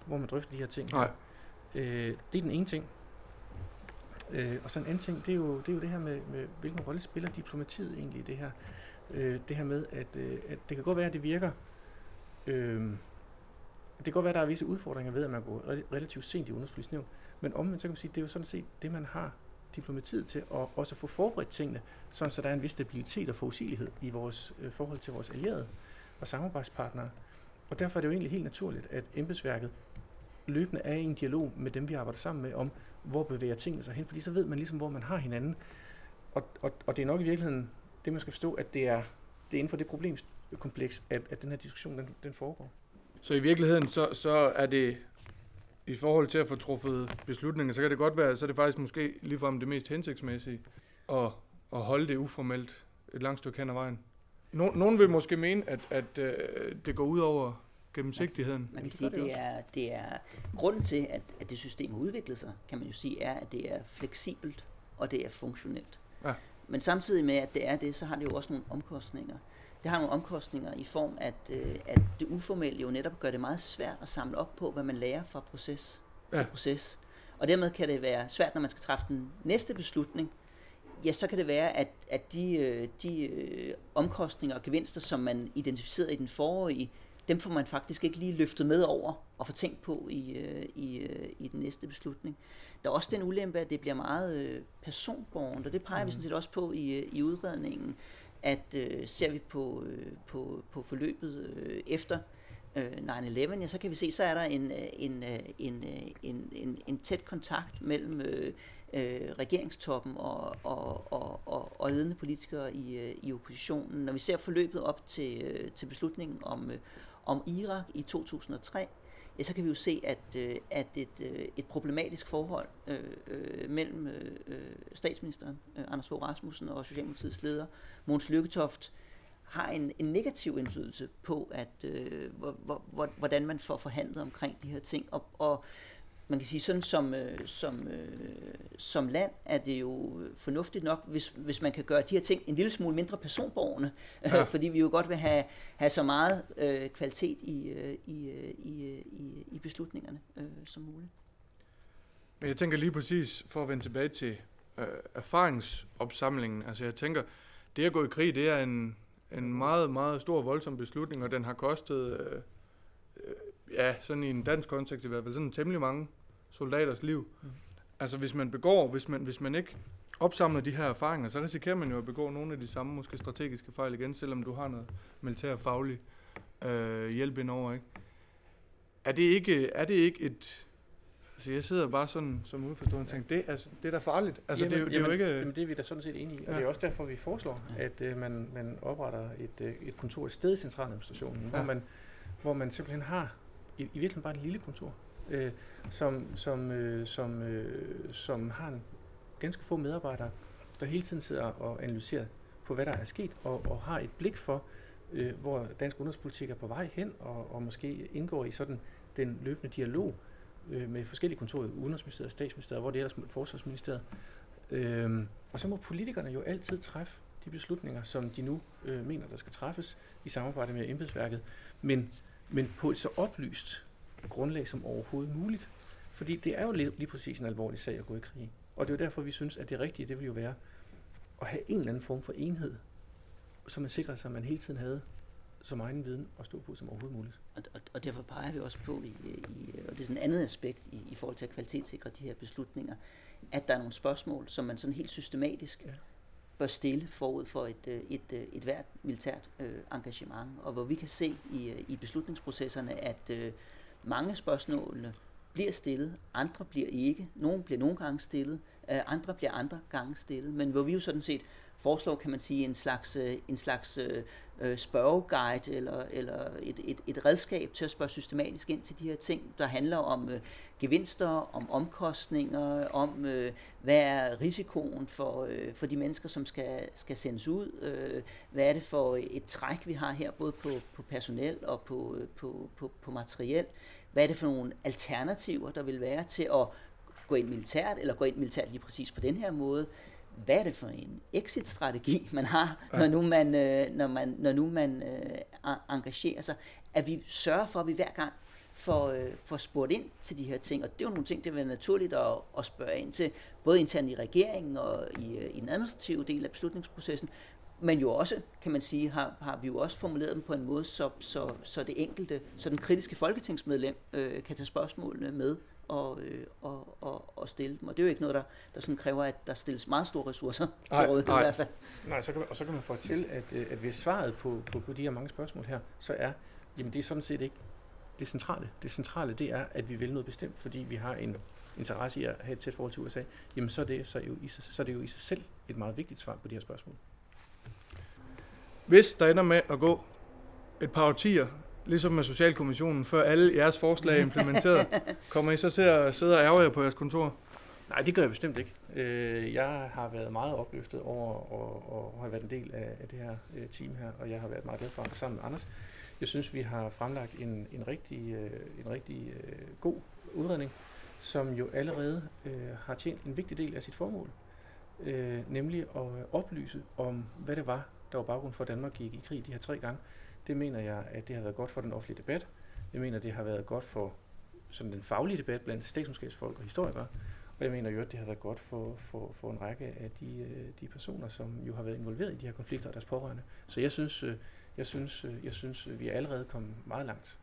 hvor man drøfter de her ting. Nej. Øh, det er den ene ting. Øh, og så en anden ting, det er jo det, er jo det her med, med, hvilken rolle spiller diplomatiet egentlig i det her. Øh, det her med, at, øh, at det kan godt være, at det virker øh, det kan godt være, at der er visse udfordringer ved, at man går relativt sent i udenrigspolitisk nævn, men omvendt så kan man sige, at det er jo sådan set det, man har diplomatiet til at også få forberedt tingene, sådan så der er en vis stabilitet og forudsigelighed i vores øh, forhold til vores allierede og samarbejdspartnere. Og derfor er det jo egentlig helt naturligt, at embedsværket løbende er i en dialog med dem, vi arbejder sammen med, om hvor bevæger tingene sig hen, fordi så ved man ligesom, hvor man har hinanden. Og, og, og det er nok i virkeligheden det, man skal forstå, at det er, det er inden for det problemkompleks, at, at den her diskussion den, den foregår. Så i virkeligheden, så, så er det i forhold til at få truffet beslutninger, så kan det godt være, så er det faktisk måske ligefrem det mest hensigtsmæssige at, at holde det uformelt et langt stykke hen ad vejen. No, nogen vil måske mene, at, at uh, det går ud over gennemsigtigheden. Man kan sige, det er, det er grunden til, at, at det system har udviklet sig, kan man jo sige, er, at det er fleksibelt og det er funktionelt. Ja. Men samtidig med, at det er det, så har det jo også nogle omkostninger det har nogle omkostninger i form, at, øh, at det uformelle jo netop gør det meget svært at samle op på, hvad man lærer fra proces ja. til proces. Og dermed kan det være svært, når man skal træffe den næste beslutning, ja, så kan det være, at, at de, øh, de øh, omkostninger og gevinster, som man identificerede i den forrige, dem får man faktisk ikke lige løftet med over og få tænkt på i, øh, i, i den næste beslutning. Der er også den ulempe, at det bliver meget personborgen, og det peger mm. vi sådan set også på i, i udredningen, at øh, ser vi på, øh, på, på forløbet øh, efter øh, 9-11, ja, så kan vi se, så er der en, øh, en, øh, en, øh, en, en, en tæt kontakt mellem øh, øh, regeringstoppen og, og, og, og, og ledende politikere i, øh, i oppositionen. Når vi ser forløbet op til, øh, til beslutningen om, øh, om Irak i 2003, ja, så kan vi jo se, at, øh, at et, øh, et problematisk forhold øh, øh, mellem øh, statsministeren, øh, Anders Fogh Rasmussen, og Socialdemokratiets leder, Måns Lykketoft, har en, en negativ indflydelse på, at øh, hvor, hvor, hvordan man får forhandlet omkring de her ting. Og, og man kan sige sådan som, øh, som, øh, som land er det jo fornuftigt nok, hvis, hvis man kan gøre de her ting en lille smule mindre personborgerne, ja. fordi vi jo godt vil have, have så meget øh, kvalitet i, øh, i, øh, i, øh, i, i beslutningerne øh, som muligt. Men jeg tænker lige præcis, for at vende tilbage til øh, erfaringsopsamlingen, altså jeg tænker, det at gå i krig, det er en, en meget, meget stor, voldsom beslutning, og den har kostet, øh, øh, ja, sådan i en dansk kontekst i hvert fald, sådan temmelig mange soldaters liv. Mm. Altså hvis man begår, hvis man, hvis man ikke opsamler de her erfaringer, så risikerer man jo at begå nogle af de samme måske strategiske fejl igen, selvom du har noget militærfaglig øh, hjælp indover, ikke? Er det ikke, er det ikke et... Altså jeg sidder bare sådan som udforstående og tænker, det, altså, det er da farligt. Altså, jamen, det, er, det er jo ikke... Jamen, det er vi da sådan set enige i. Ja. Og det er også derfor, vi foreslår, at uh, man, man opretter et, uh, et kontor et sted i centraladministrationen, ja. hvor, man, hvor man simpelthen har i, i virkeligheden bare et lille kontor, øh, som, som, øh, som, øh, som har en ganske få medarbejdere, der hele tiden sidder og analyserer på, hvad der er sket, og, og har et blik for, øh, hvor dansk udenrigspolitik er på vej hen, og, og måske indgår i sådan den løbende dialog øh, med forskellige kontorer, Udenrigsministeriet, Statsministeriet, hvor det ellers Forsvarsministeriet. Øh, og så må politikerne jo altid træffe de beslutninger, som de nu øh, mener, der skal træffes i samarbejde med embedsværket, men, men på et så oplyst grundlag som overhovedet muligt. Fordi det er jo lige, lige præcis en alvorlig sag at gå i krig. Og det er jo derfor, vi synes, at det rigtige, det vil jo være at have en eller anden form for enhed, så man sikrer sig, at man hele tiden havde så meget viden at stå på som overhovedet muligt. Og, og, og derfor peger vi også på, i, i, og det er sådan et andet aspekt i, i forhold til at kvalitetssikre de her beslutninger, at der er nogle spørgsmål, som man sådan helt systematisk ja. bør stille forud for et, øh, et, et, øh, et hvert militært øh, engagement, og hvor vi kan se i, øh, i beslutningsprocesserne, at øh, mange spørgsmål bliver stillet, andre bliver ikke. Nogle bliver nogle gange stillet, øh, andre bliver andre gange stillet, men hvor vi jo sådan set foreslår, kan man sige, en slags, øh, en slags øh, spørgeguide eller, eller et, et, et redskab til at spørge systematisk ind til de her ting, der handler om øh, gevinster, om omkostninger, om øh, hvad er risikoen for, øh, for de mennesker, som skal, skal sendes ud, øh, hvad er det for et træk, vi har her, både på, på personel og på, øh, på, på, på materiel, hvad er det for nogle alternativer, der vil være til at gå ind militært, eller gå ind militært lige præcis på den her måde, hvad er det for en exit-strategi, man har, ja. når nu man, øh, når man, når nu man øh, engagerer sig, at vi sørger for, at vi hver gang får, øh, får spurgt ind til de her ting, og det er jo nogle ting, det vil være naturligt at, at spørge ind til, både internt i regeringen og i, øh, i den administrative del af beslutningsprocessen, men jo også, kan man sige, har, har vi jo også formuleret dem på en måde, så, så, så det enkelte, så den kritiske folketingsmedlem øh, kan tage spørgsmålene med og, øh, og, og, og stille dem. Og det er jo ikke noget, der, der sådan kræver, at der stilles meget store ressourcer nej, til rådighed i hvert fald. Nej, så kan man, og så kan man få til, at, øh, at hvis svaret på, på, på de her mange spørgsmål her, så er, jamen det er sådan set ikke det centrale. Det centrale, det er, at vi vil noget bestemt, fordi vi har en interesse i at have et tæt forhold til USA, jamen så er det, så er, jo i, så er det jo i sig selv et meget vigtigt svar på de her spørgsmål. Hvis der ender med at gå et par årtier, ligesom med Socialkommissionen, før alle jeres forslag er implementeret, kommer I så til at sidde og ærge jer på jeres kontor? Nej, det gør jeg bestemt ikke. Øh, jeg har været meget opløftet over at, have været en del af, det her øh, team her, og jeg har været meget glad for at sammen med Anders. Jeg synes, vi har fremlagt en, en rigtig, øh, en rigtig god udredning, som jo allerede har tjent en vigtig del af sit formål, nemlig at oplyse om, hvad det var, der var baggrund for, at Danmark gik i krig de her tre gange. Det mener jeg, at det har været godt for den offentlige debat. Jeg mener, det har været godt for sådan den faglige debat blandt statskundskabsfolk og historikere. Og jeg mener jo, at det har været godt for, for, for en række af de, øh, de personer, som jo har været involveret i de her konflikter og deres pårørende. Så jeg synes, øh, jeg synes, øh, jeg synes vi er allerede kommet meget langt.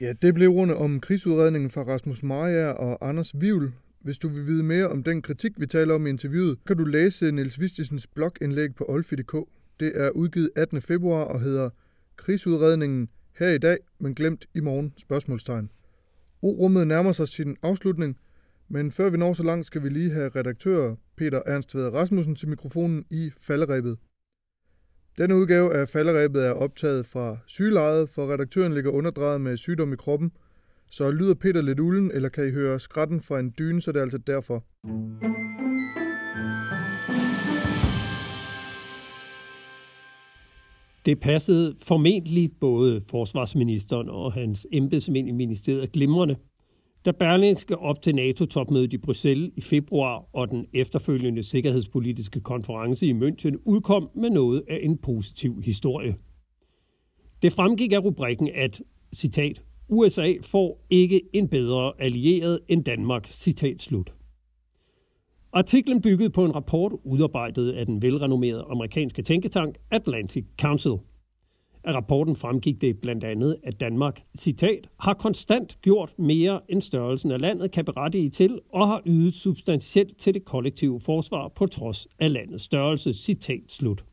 Ja, det blev ordene om krigsudredningen fra Rasmus Maja og Anders Vivl. Hvis du vil vide mere om den kritik, vi taler om i interviewet, kan du læse Niels Vistisens blogindlæg på olfi.dk. Det er udgivet 18. februar og hedder Krigsudredningen her i dag, men glemt i morgen? Spørgsmålstegn. O-rummet nærmer sig sin afslutning, men før vi når så langt, skal vi lige have redaktør Peter Ernst Ved Rasmussen til mikrofonen i falderæbet. Denne udgave af falderæbet er optaget fra sygelejet, for redaktøren ligger underdrejet med sygdom i kroppen. Så lyder Peter lidt ulden, eller kan I høre skratten fra en dyne, så det er altså derfor. Det passede formentlig både forsvarsministeren og hans embedsmænd i ministeriet glimrende, da Berlingske op til NATO-topmødet i Bruxelles i februar og den efterfølgende sikkerhedspolitiske konference i München udkom med noget af en positiv historie. Det fremgik af rubrikken, at, citat, USA får ikke en bedre allieret end Danmark, citat slut. Artiklen byggede på en rapport udarbejdet af den velrenommerede amerikanske tænketank Atlantic Council – af rapporten fremgik det blandt andet, at Danmark, citat, har konstant gjort mere end størrelsen af landet kan berettige til, og har ydet substantielt til det kollektive forsvar på trods af landets størrelse, citat slut.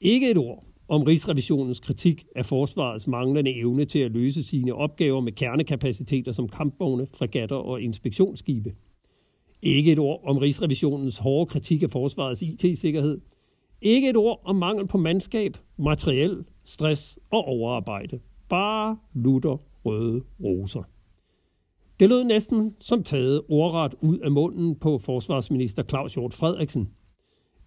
Ikke et ord om Rigsrevisionens kritik af forsvarets manglende evne til at løse sine opgaver med kernekapaciteter som kampvogne, fregatter og inspektionsskibe. Ikke et ord om Rigsrevisionens hårde kritik af forsvarets IT-sikkerhed. Ikke et ord om mangel på mandskab, materiel, stress og overarbejde. Bare lutter røde roser. Det lød næsten som taget ordret ud af munden på forsvarsminister Claus Hjort Frederiksen.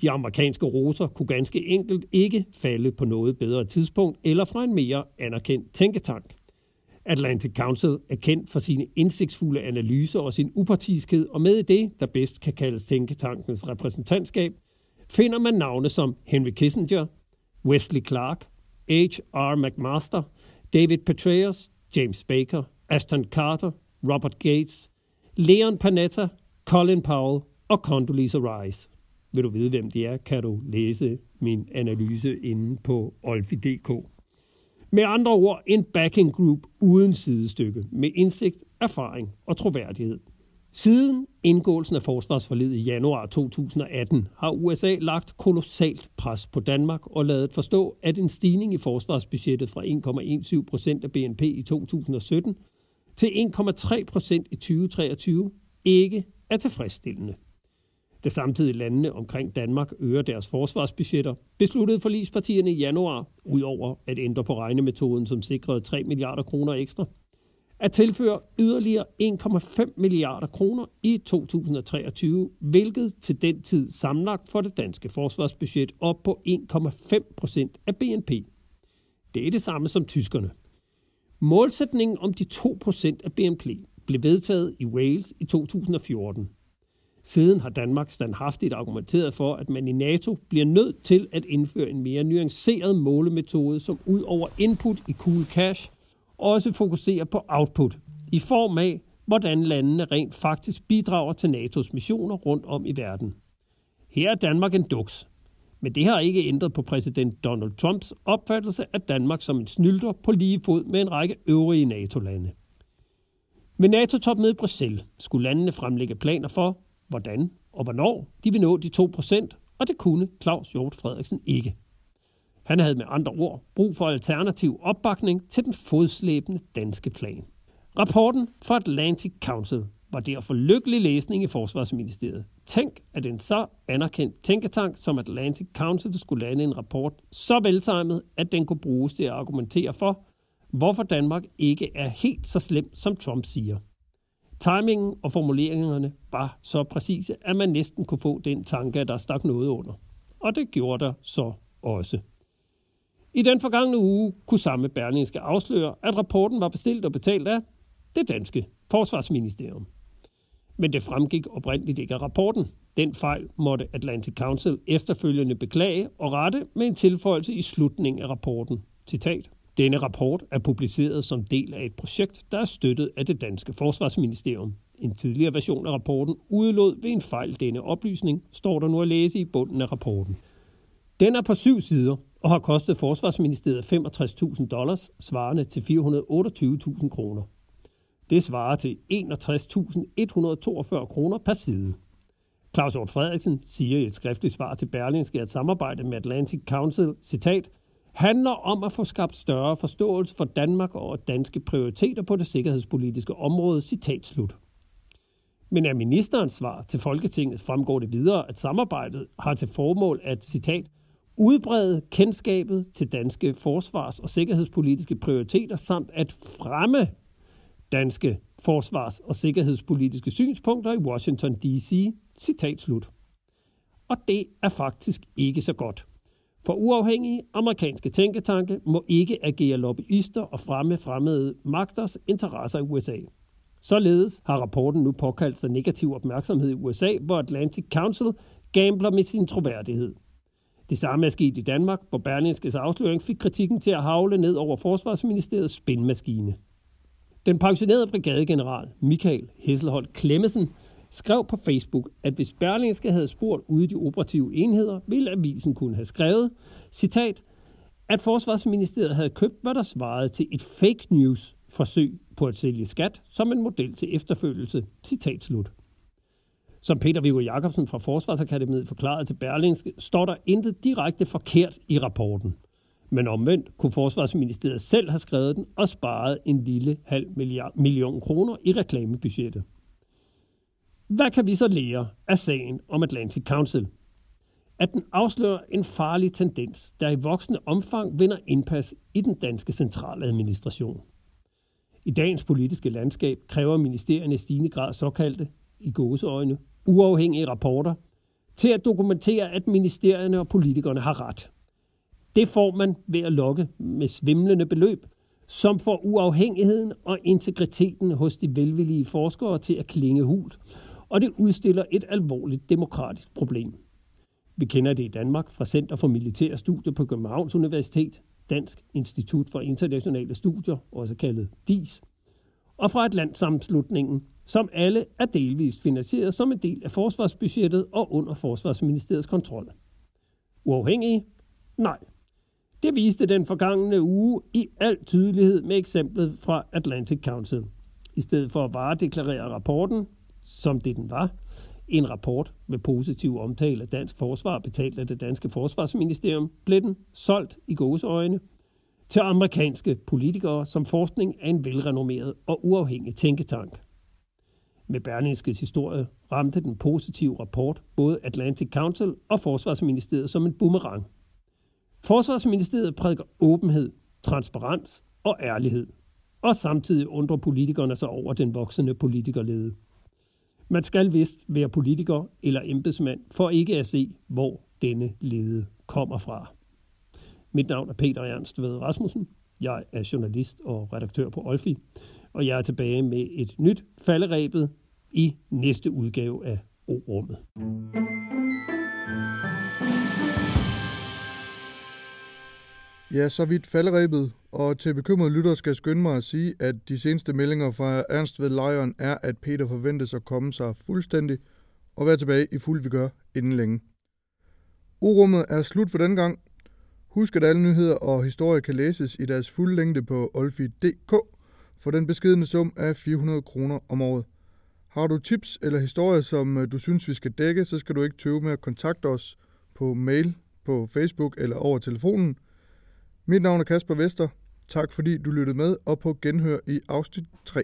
De amerikanske roser kunne ganske enkelt ikke falde på noget bedre tidspunkt eller fra en mere anerkendt tænketank. Atlantic Council er kendt for sine indsigtsfulde analyser og sin upartiskhed, og med det, der bedst kan kaldes tænketankens repræsentantskab, finder man navne som Henry Kissinger, Wesley Clark, H.R. McMaster, David Petraeus, James Baker, Aston Carter, Robert Gates, Leon Panetta, Colin Powell og Condoleezza Rice. Vil du vide, hvem de er, kan du læse min analyse inde på olfi.dk. Med andre ord en backing group uden sidestykke, med indsigt, erfaring og troværdighed. Siden indgåelsen af forsvarsforledet i januar 2018 har USA lagt kolossalt pres på Danmark og lavet forstå, at en stigning i forsvarsbudgettet fra 1,17 procent af BNP i 2017 til 1,3 procent i 2023 ikke er tilfredsstillende. Da samtidig landene omkring Danmark øger deres forsvarsbudgetter, besluttede forligspartierne i januar, udover at ændre på regnemetoden, som sikrede 3 milliarder kroner ekstra, at tilføre yderligere 1,5 milliarder kroner i 2023, hvilket til den tid sammenlagt for det danske forsvarsbudget op på 1,5 procent af BNP. Det er det samme som tyskerne. Målsætningen om de 2 procent af BNP blev vedtaget i Wales i 2014. Siden har Danmark standhaftigt argumenteret for, at man i NATO bliver nødt til at indføre en mere nuanceret målemetode, som ud over input i cool cash – også fokuserer på output i form af, hvordan landene rent faktisk bidrager til NATO's missioner rundt om i verden. Her er Danmark en duks, men det har ikke ændret på præsident Donald Trumps opfattelse af Danmark som en snylder på lige fod med en række øvrige NATO-lande. Med NATO-topmødet i Bruxelles skulle landene fremlægge planer for, hvordan og hvornår de vil nå de 2%, og det kunne Claus Hjort Frederiksen ikke. Han havde med andre ord brug for alternativ opbakning til den fodslæbende danske plan. Rapporten fra Atlantic Council var derfor lykkelig læsning i Forsvarsministeriet. Tænk, at en så anerkendt tænketank som Atlantic Council skulle lande en rapport så veltimet, at den kunne bruges til at argumentere for, hvorfor Danmark ikke er helt så slem, som Trump siger. Timingen og formuleringerne var så præcise, at man næsten kunne få den tanke, at der stak noget under. Og det gjorde der så også. I den forgangne uge kunne samme Berlingske afsløre, at rapporten var bestilt og betalt af det danske forsvarsministerium. men det fremgik oprindeligt ikke af rapporten. Den fejl måtte Atlantic Council efterfølgende beklage og rette med en tilføjelse i slutningen af rapporten. Citat. Denne rapport er publiceret som del af et projekt, der er støttet af det danske forsvarsministerium. En tidligere version af rapporten udelod ved en fejl denne oplysning, står der nu at læse i bunden af rapporten. Den er på syv sider og har kostet Forsvarsministeriet 65.000 dollars, svarende til 428.000 kroner. Det svarer til 61.142 kroner per side. Claus Hjort Frederiksen siger i et skriftligt svar til Berlingske, at samarbejde med Atlantic Council, citat, handler om at få skabt større forståelse for Danmark og danske prioriteter på det sikkerhedspolitiske område, citat slut. Men af ministerens svar til Folketinget fremgår det videre, at samarbejdet har til formål at, citat, udbrede kendskabet til danske forsvars- og sikkerhedspolitiske prioriteter samt at fremme danske forsvars- og sikkerhedspolitiske synspunkter i Washington D.C. Citat slut. Og det er faktisk ikke så godt. For uafhængige amerikanske tænketanke må ikke agere lobbyister og fremme fremmede magters interesser i USA. Således har rapporten nu påkaldt sig negativ opmærksomhed i USA, hvor Atlantic Council gambler med sin troværdighed. Det samme er sket i Danmark, hvor Berlingskes afsløring fik kritikken til at havle ned over Forsvarsministeriets spindmaskine. Den pensionerede brigadegeneral Michael Hesselholt Klemmesen skrev på Facebook, at hvis Berlingske havde spurgt ude i de operative enheder, ville avisen kunne have skrevet, citat, at Forsvarsministeriet havde købt, hvad der svarede til et fake news forsøg på at sælge skat som en model til efterfølgelse. Citat slut. Som Peter Viggo Jacobsen fra Forsvarsakademiet forklarede til Berlingske, står der intet direkte forkert i rapporten. Men omvendt kunne Forsvarsministeriet selv have skrevet den og sparet en lille halv milliard, million kroner i reklamebudgettet. Hvad kan vi så lære af sagen om Atlantic Council? At den afslører en farlig tendens, der i voksende omfang vinder indpas i den danske centraladministration. I dagens politiske landskab kræver ministerierne i stigende grad såkaldte, i gåseøjne, uafhængige rapporter til at dokumentere, at ministerierne og politikerne har ret. Det får man ved at lokke med svimlende beløb, som får uafhængigheden og integriteten hos de velvillige forskere til at klinge hult, og det udstiller et alvorligt demokratisk problem. Vi kender det i Danmark fra Center for Militære Studier på Københavns Universitet, Dansk Institut for Internationale Studier, også kaldet DIS, og fra Atlantsammenslutningen, som alle er delvist finansieret som en del af forsvarsbudgettet og under Forsvarsministeriets kontrol. Uafhængige? Nej. Det viste den forgangne uge i al tydelighed med eksemplet fra Atlantic Council. I stedet for at varedeklarere rapporten, som det den var, en rapport med positiv omtale af dansk forsvar betalt af det danske forsvarsministerium, blev den solgt i gåseøjne til amerikanske politikere som forskning af en velrenommeret og uafhængig tænketank. Med Berlingskes historie ramte den positive rapport både Atlantic Council og Forsvarsministeriet som en boomerang. Forsvarsministeriet prædiker åbenhed, transparens og ærlighed, og samtidig undrer politikerne sig over den voksende politikerlede. Man skal vist være politiker eller embedsmand for ikke at se, hvor denne lede kommer fra. Mit navn er Peter Ernst Ved Rasmussen. Jeg er journalist og redaktør på Olfi, og jeg er tilbage med et nyt falderæbet i næste udgave af O-rummet. Ja, så vidt falderæbet, og til bekymrede lytter skal jeg skynde mig at sige, at de seneste meldinger fra Ernst ved Lejren er, at Peter forventes at komme sig fuldstændig og være tilbage i fuld vi gør inden længe. Urummet er slut for den gang. Husk, at alle nyheder og historier kan læses i deres fulde længde på olfi.dk for den beskedende sum af 400 kroner om året. Har du tips eller historier, som øh, du synes, vi skal dække, så skal du ikke tøve med at kontakte os på mail, på Facebook eller over telefonen. Mit navn er Kasper Vester. Tak fordi du lyttede med, og på genhør i afsnit 3.